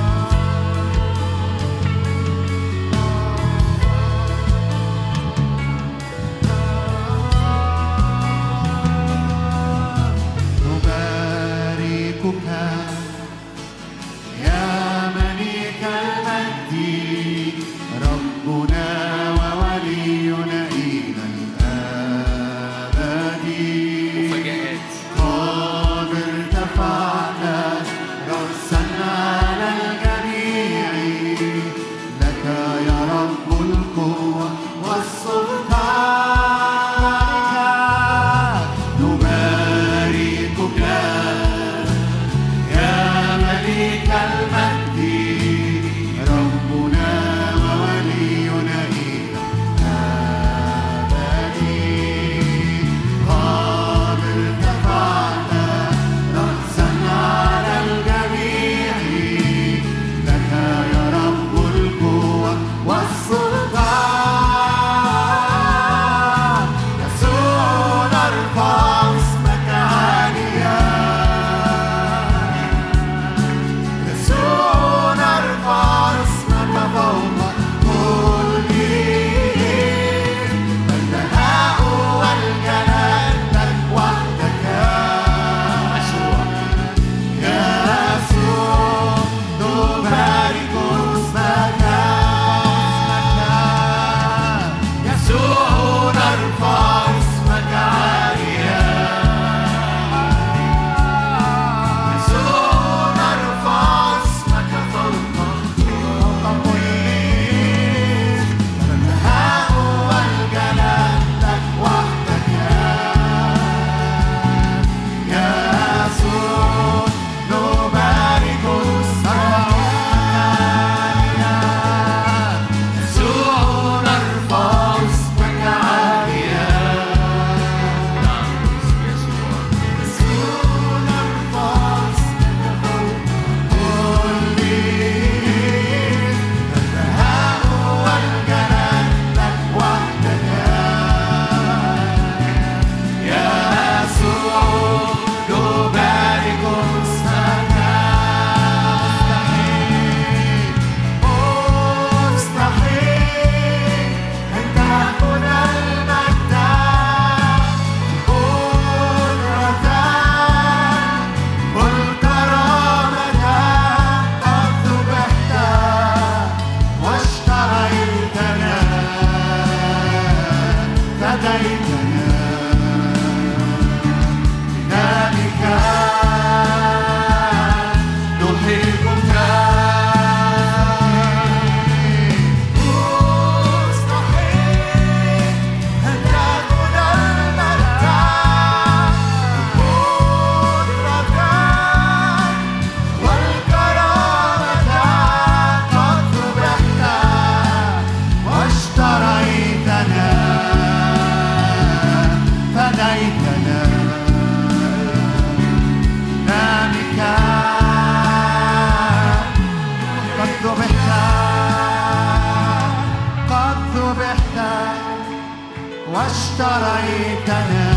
واشتريتنا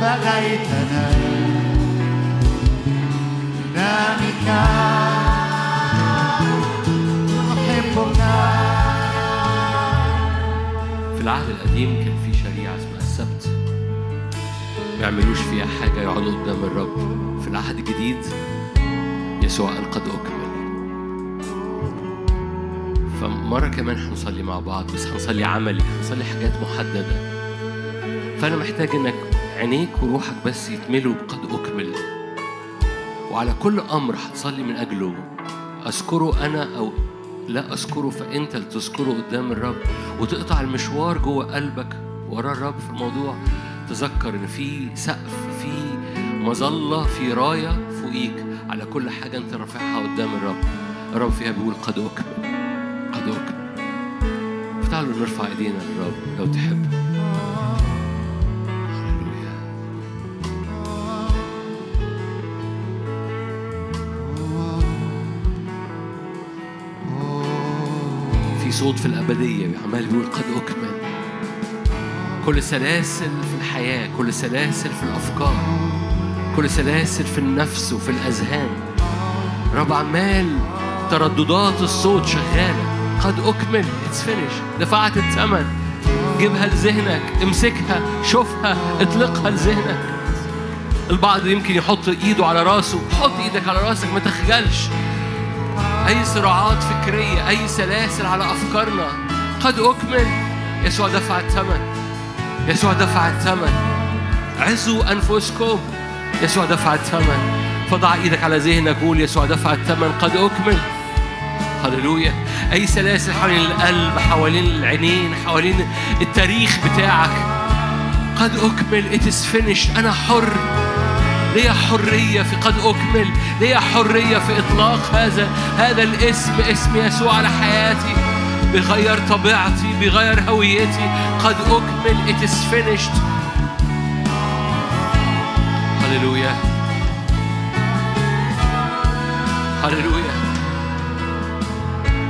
فديتنا دمك أحبك في العهد القديم كان في شريعة اسمها السبت. ما يعملوش فيها حاجة يقعدوا قدام الرب. في العهد الجديد يسوع قال قد أكمل فمرة كمان هنصلي مع بعض بس هنصلي عملي هنصلي حاجات محددة. فأنا محتاج إنك عينيك وروحك بس يتملوا بقد أكمل. وعلى كل أمر هتصلي من أجله. أذكره أنا أو لا أذكره فأنت اللي تذكره قدام الرب. وتقطع المشوار جوه قلبك ورا الرب في الموضوع. تذكر إن في سقف في مظلة في راية فوقيك. على كل حاجة أنت رافعها قدام الرب. الرب فيها بيقول قد أكمل. تعالوا نرفع إيدينا للرب لو تحب. في صوت في الأبدية عمال بيقول قد أكمل. كل سلاسل في الحياة كل سلاسل في الأفكار كل سلاسل في النفس وفي الأذهان. رب عمال ترددات الصوت شغالة. قد أكمل. It's finished دفعت الثمن. جيبها لذهنك. امسكها. شوفها. اطلقها لذهنك. البعض يمكن يحط إيده على راسه. حط إيدك على راسك. ما تخجلش. أي صراعات فكرية أي سلاسل على أفكارنا. قد أكمل. يسوع دفع الثمن. يسوع دفع الثمن. عزوا أنفسكم. يسوع دفع الثمن. فضع إيدك على ذهنك. قول يسوع دفع الثمن. قد أكمل. هللويا. أي سلاسل حوالين القلب حوالين العينين حوالين التاريخ بتاعك. قد أكمل. It's finished أنا حر. ليا حرية في قد أكمل. ليا حرية في إطلاق هذا هذا الاسم اسم يسوع على حياتي. بيغير طبيعتي بيغير هويتي. قد أكمل. It is finished. هللويا. هللويا.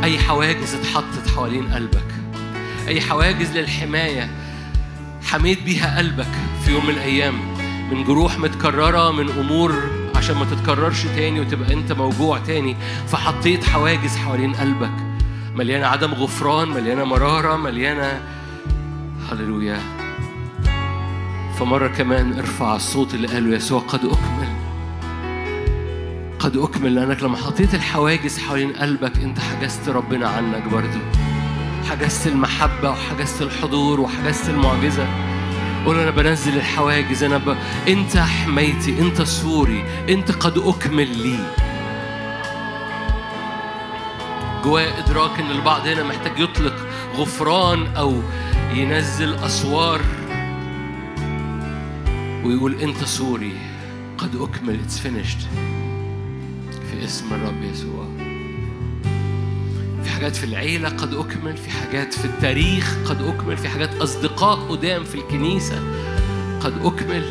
أي حواجز اتحطت حوالين قلبك؟ أي حواجز للحماية حميت بيها قلبك في يوم من الأيام؟ من جروح متكررة من أمور عشان ما تتكررش تاني وتبقى أنت موجوع تاني فحطيت حواجز حوالين قلبك. مليانة عدم غفران مليانة مرارة مليانة هللويا. فمرة كمان ارفع الصوت اللي قاله يسوع قد أكمل قد أكمل لأنك لما حطيت الحواجز حوالين قلبك أنت حجزت ربنا عنك برضو. حجزت المحبة وحجزت الحضور وحجزت المعجزة. قول أنا بنزل الحواجز أنا ب... أنت حمايتي أنت سوري أنت قد أكمل لي. جواه إدراك إن البعض هنا محتاج يطلق غفران أو ينزل أسوار ويقول أنت سوري قد أكمل it's finished. في اسم الرب يسوع. في حاجات في العيلة قد أكمل في حاجات في التاريخ قد أكمل في حاجات أصدقاء قدام في الكنيسة قد أكمل.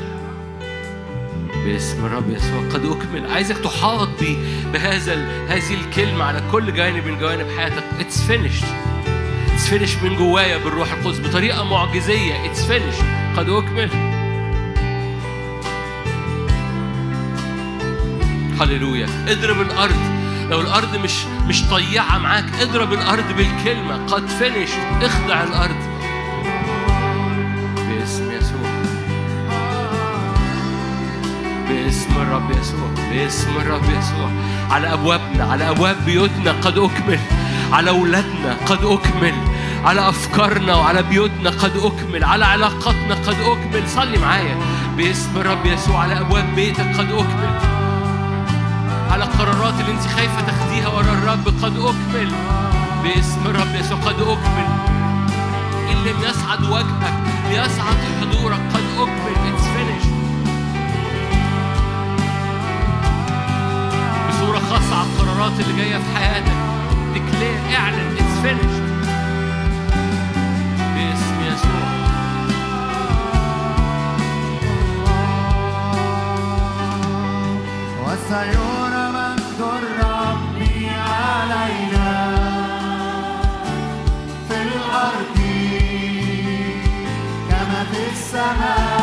باسم الرب يسوع قد أكمل. عايزك تحاط بهذا هذه الكلمة على كل جانب من جوانب حياتك. It's finished. It's finished من جوايا بالروح القدس بطريقة معجزية. It's finished. قد أكمل. هللويا. اضرب الأرض. لو الأرض مش مش طيعة معاك اضرب الأرض بالكلمة. قد فينش اخضع الأرض. باسم يسوع. باسم الرب يسوع. باسم الرب يسوع. على أبوابنا على أبواب بيوتنا قد أكمل. على أولادنا قد أكمل. على أفكارنا وعلى بيوتنا قد أكمل. على علاقاتنا قد أكمل. صلي معايا. باسم الرب يسوع. على أبواب بيتك قد أكمل. على القرارات اللي انت خايفة تاخديها ورا الرب. قد اكمل باسم الرب يسوع. قد اكمل إن لم يصعد وجهك ليصعد حضورك. قد اكمل it's finished بصورة خاصة على القرارات اللي جاية في حياتك. declare اعلن. it's finished باسم يسوع. وسيرى في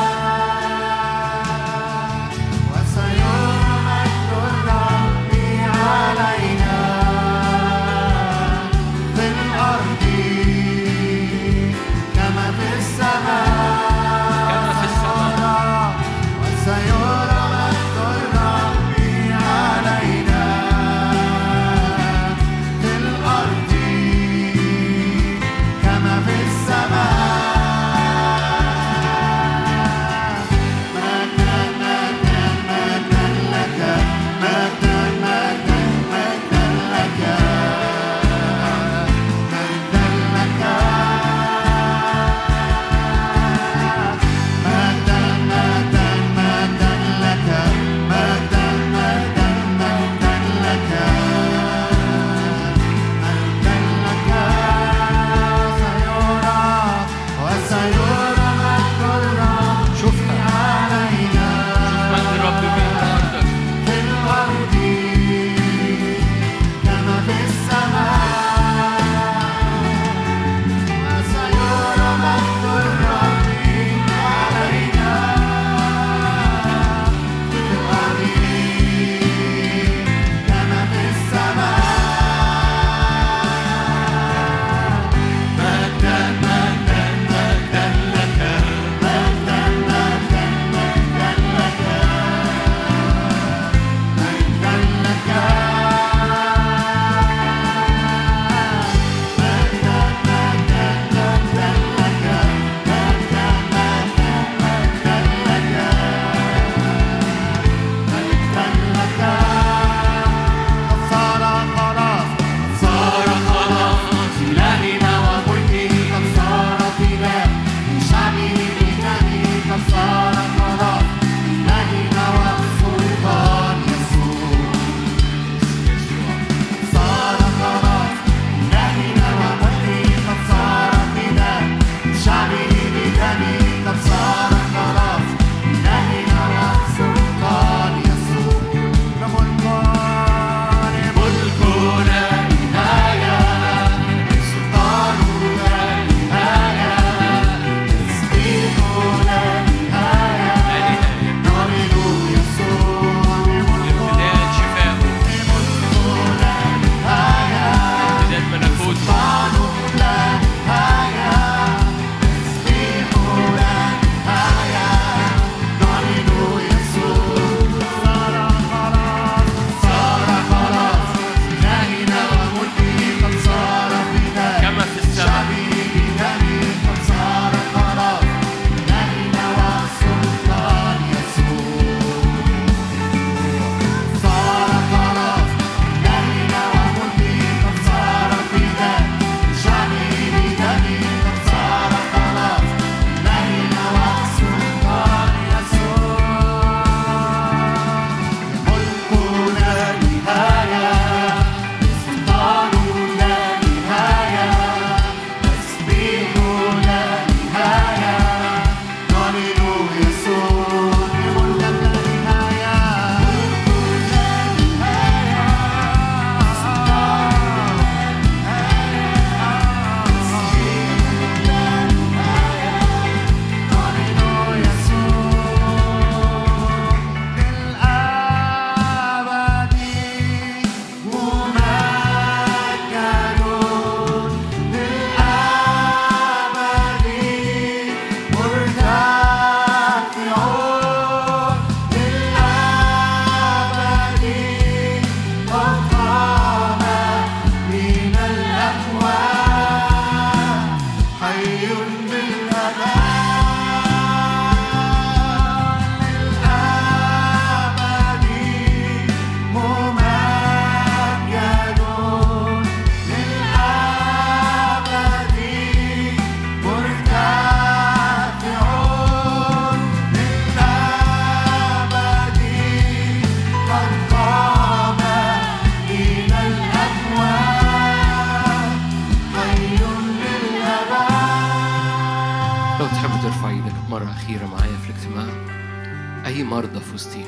في وسطينا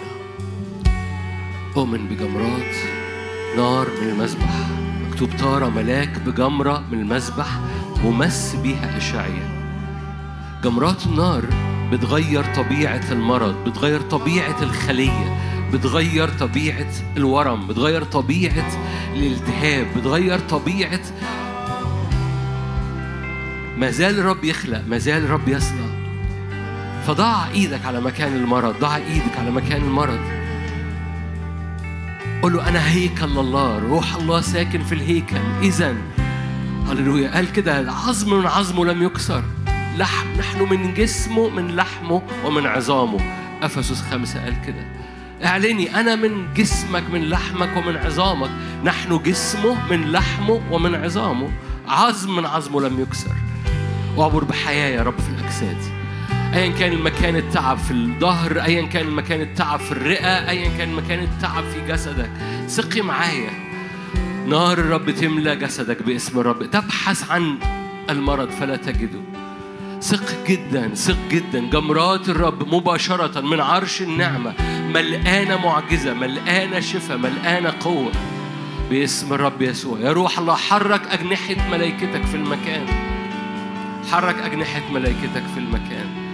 أؤمن بجمرات نار من المذبح. مكتوب طار ملاك بجمرة من المذبح ومس بيها أشعيا جمرات النار بتغير طبيعة المرض بتغير طبيعة الخلية بتغير طبيعة الورم بتغير طبيعة الالتهاب بتغير طبيعة ما زال الرب يخلق ما زال الرب يصنع. فضع إيدك على مكان المرض ضع إيدك على مكان المرض. قول له أنا هيكل الله روح الله ساكن في الهيكل. اذا هللويا. قال كده العظم من عظمه لم يكسر. لحم نحن من جسمه من لحمه ومن عظامه. أفسس خمسة قال كده. اعلني أنا من جسمك من لحمك ومن عظامك. نحن جسمه من لحمه ومن عظامه. عظم من عظمه لم يكسر. واعبر بحياة يا رب في الأجساد. ايا كان المكان التعب في الظهر ايا كان المكان التعب في الرئة ايا كان مكان التعب في جسدك. ثقي معايا. نار الرب تملى جسدك باسم الرب. تبحث عن المرض فلا تجده. ثق جدا ثق جدا. جمرات الرب مباشرة من عرش النعمة. ملقانة معجزة ملقانة شفاء ملقانة قوة باسم الرب يسوع. يا روح الله حرك أجنحة ملائكتك في المكان. حرك أجنحة ملائكتك في المكان.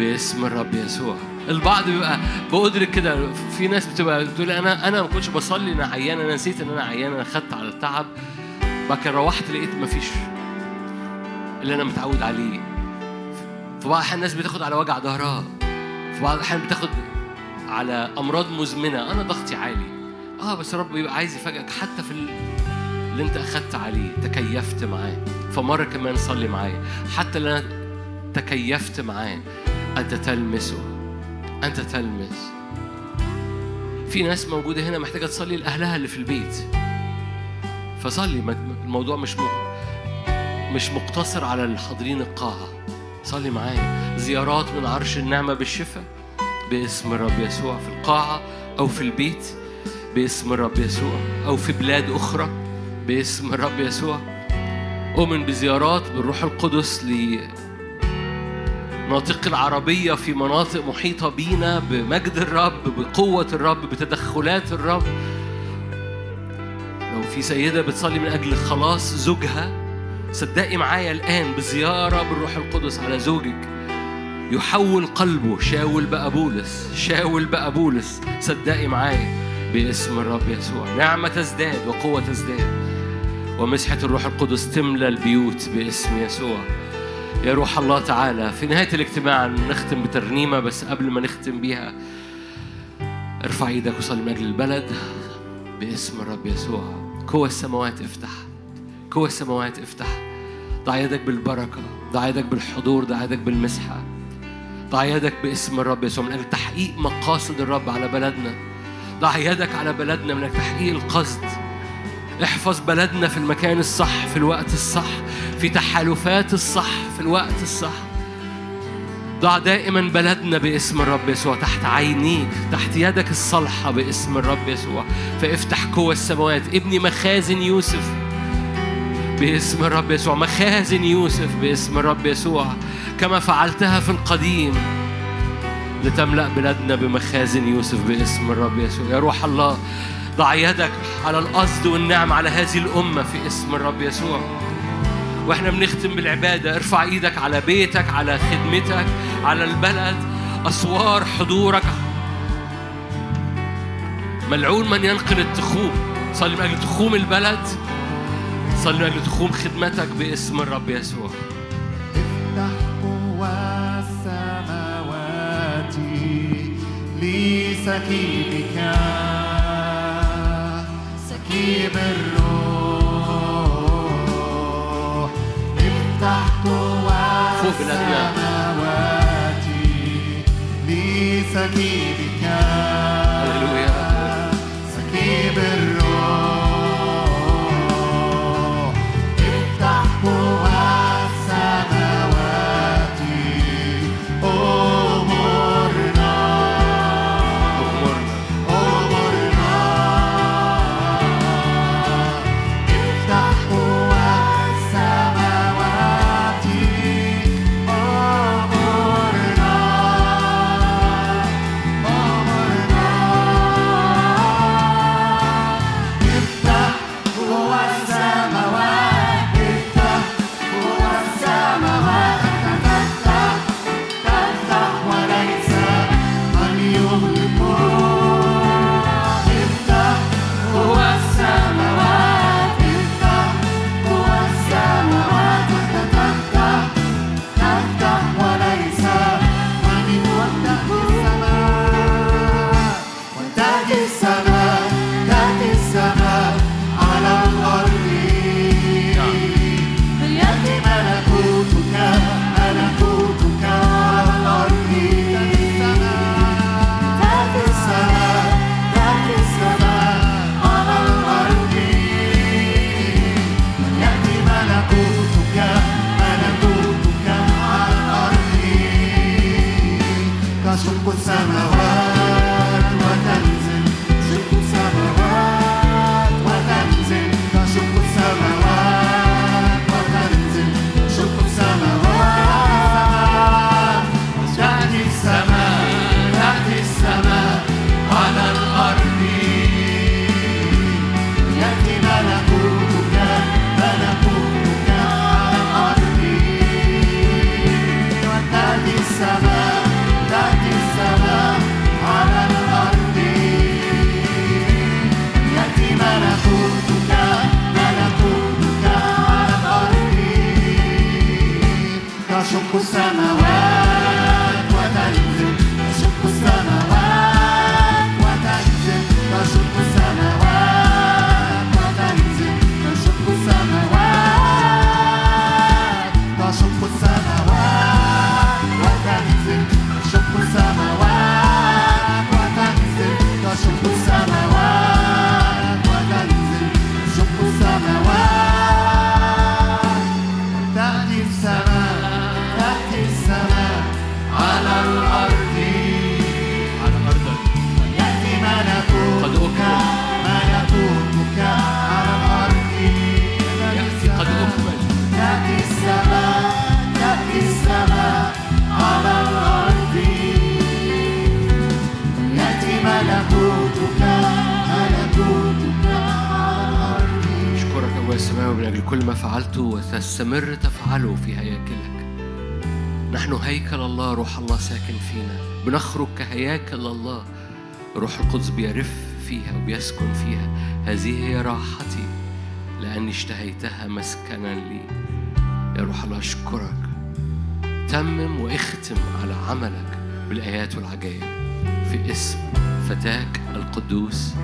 باسم الرب يسوع. البعض بيبقى بأدرك كده في ناس بتبقى بتقول أنا أنا ما كنتش بصلي أنا عيان أنا نسيت إن أنا عيان أنا خدت على التعب كده روحت لقيت مفيش اللي أنا متعود عليه. في بعض الأحيان الناس بتاخد على وجع ظهرها في بعض الأحيان بتاخد على أمراض مزمنة. أنا ضغطي عالي. آه بس الرب بيبقى عايز يفاجئك حتى في ال- اللي أنت أخدت عليه تكيفت معاه. فمرة كمان صلي معايا. حتى اللي أنا تكيفت معاه. أنت تلمسه. أنت تلمس. في ناس موجودة هنا محتاجة تصلي لأهلها اللي في البيت. فصلي الموضوع مش. مش مقتصر على الحاضرين القاعة. صلي معايا. زيارات من عرش النعمة بالشفاء باسم الرب يسوع في القاعة أو في البيت باسم الرب يسوع. أو في بلاد أخرى باسم الرب يسوع. أؤمن بزيارات بالروح القدس لناطق العربية في مناطق محيطة بينا بمجد الرب بقوة الرب بتدخلات الرب. لو في سيدة بتصلي من أجل خلاص زوجها صدقي معايا الآن بزيارة بالروح القدس على زوجك. يحول قلبه شاول بقى بولس شاول بقى بولس. صدقي معايا باسم الرب يسوع. نعمة تزداد وقوة تزداد. ومسحة الروح القدس تملى البيوت باسم يسوع. يا روح الله تعالى. في نهاية الاجتماع نختم بترنيمة بس قبل ما نختم بيها ارفع إيدك وصلي من أجل البلد. باسم الرب يسوع. قوة السماوات افتح. قوة السماوات افتح. ضع يدك بالبركة. ضع يدك بالحضور. ضع يدك بالمسحة. ضع يدك باسم الرب يسوع. من أجل تحقيق مقاصد الرب على بلدنا. ضع يدك على بلدنا. من أجل تحقيق القصد. احفظ بلدنا في المكان الصح في الوقت الصح في تحالفات الصح في الوقت الصح. ضع دائما بلدنا باسم الرب يسوع تحت عينيك تحت يدك الصالحة باسم الرب يسوع. فافتح قوة السماوات. ابني مخازن يوسف باسم الرب يسوع مخازن يوسف باسم الرب يسوع. كما فعلتها في القديم لتملأ بلادنا بمخازن يوسف باسم الرب يسوع. يا روح الله ضع يدك على القصد والنعم على هذه الأمة في اسم الرب يسوع. وإحنا بنختم بالعبادة. ارفع إيدك على بيتك على خدمتك على البلد. أسوار حضورك. ملعون من ينقل التخوم. صلي من أجل تخوم البلد. صلي من أجل تخوم خدمتك باسم الرب يسوع. افتح قوى السماوات لسكيبك سكيب الروح افتح قوى فوق بلادنا. السماوات لسكيبك هللويا. سكيب الروح هياكل الله روح القدس بيرف فيها وبيسكن فيها. هذه هي راحتي لأني اشتهيتها مسكنا لي. يا روح الله أشكرك. تمم واختم على عملك بالآيات والعجائب. في اسم فتاك القدوس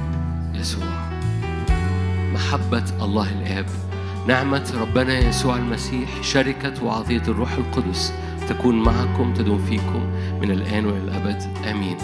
يسوع. محبة الله الآب. نعمة ربنا يسوع المسيح شركة وعطية الروح القدس تكون معكم تدوم فيكم. من الآن وإلى الأبد آمين.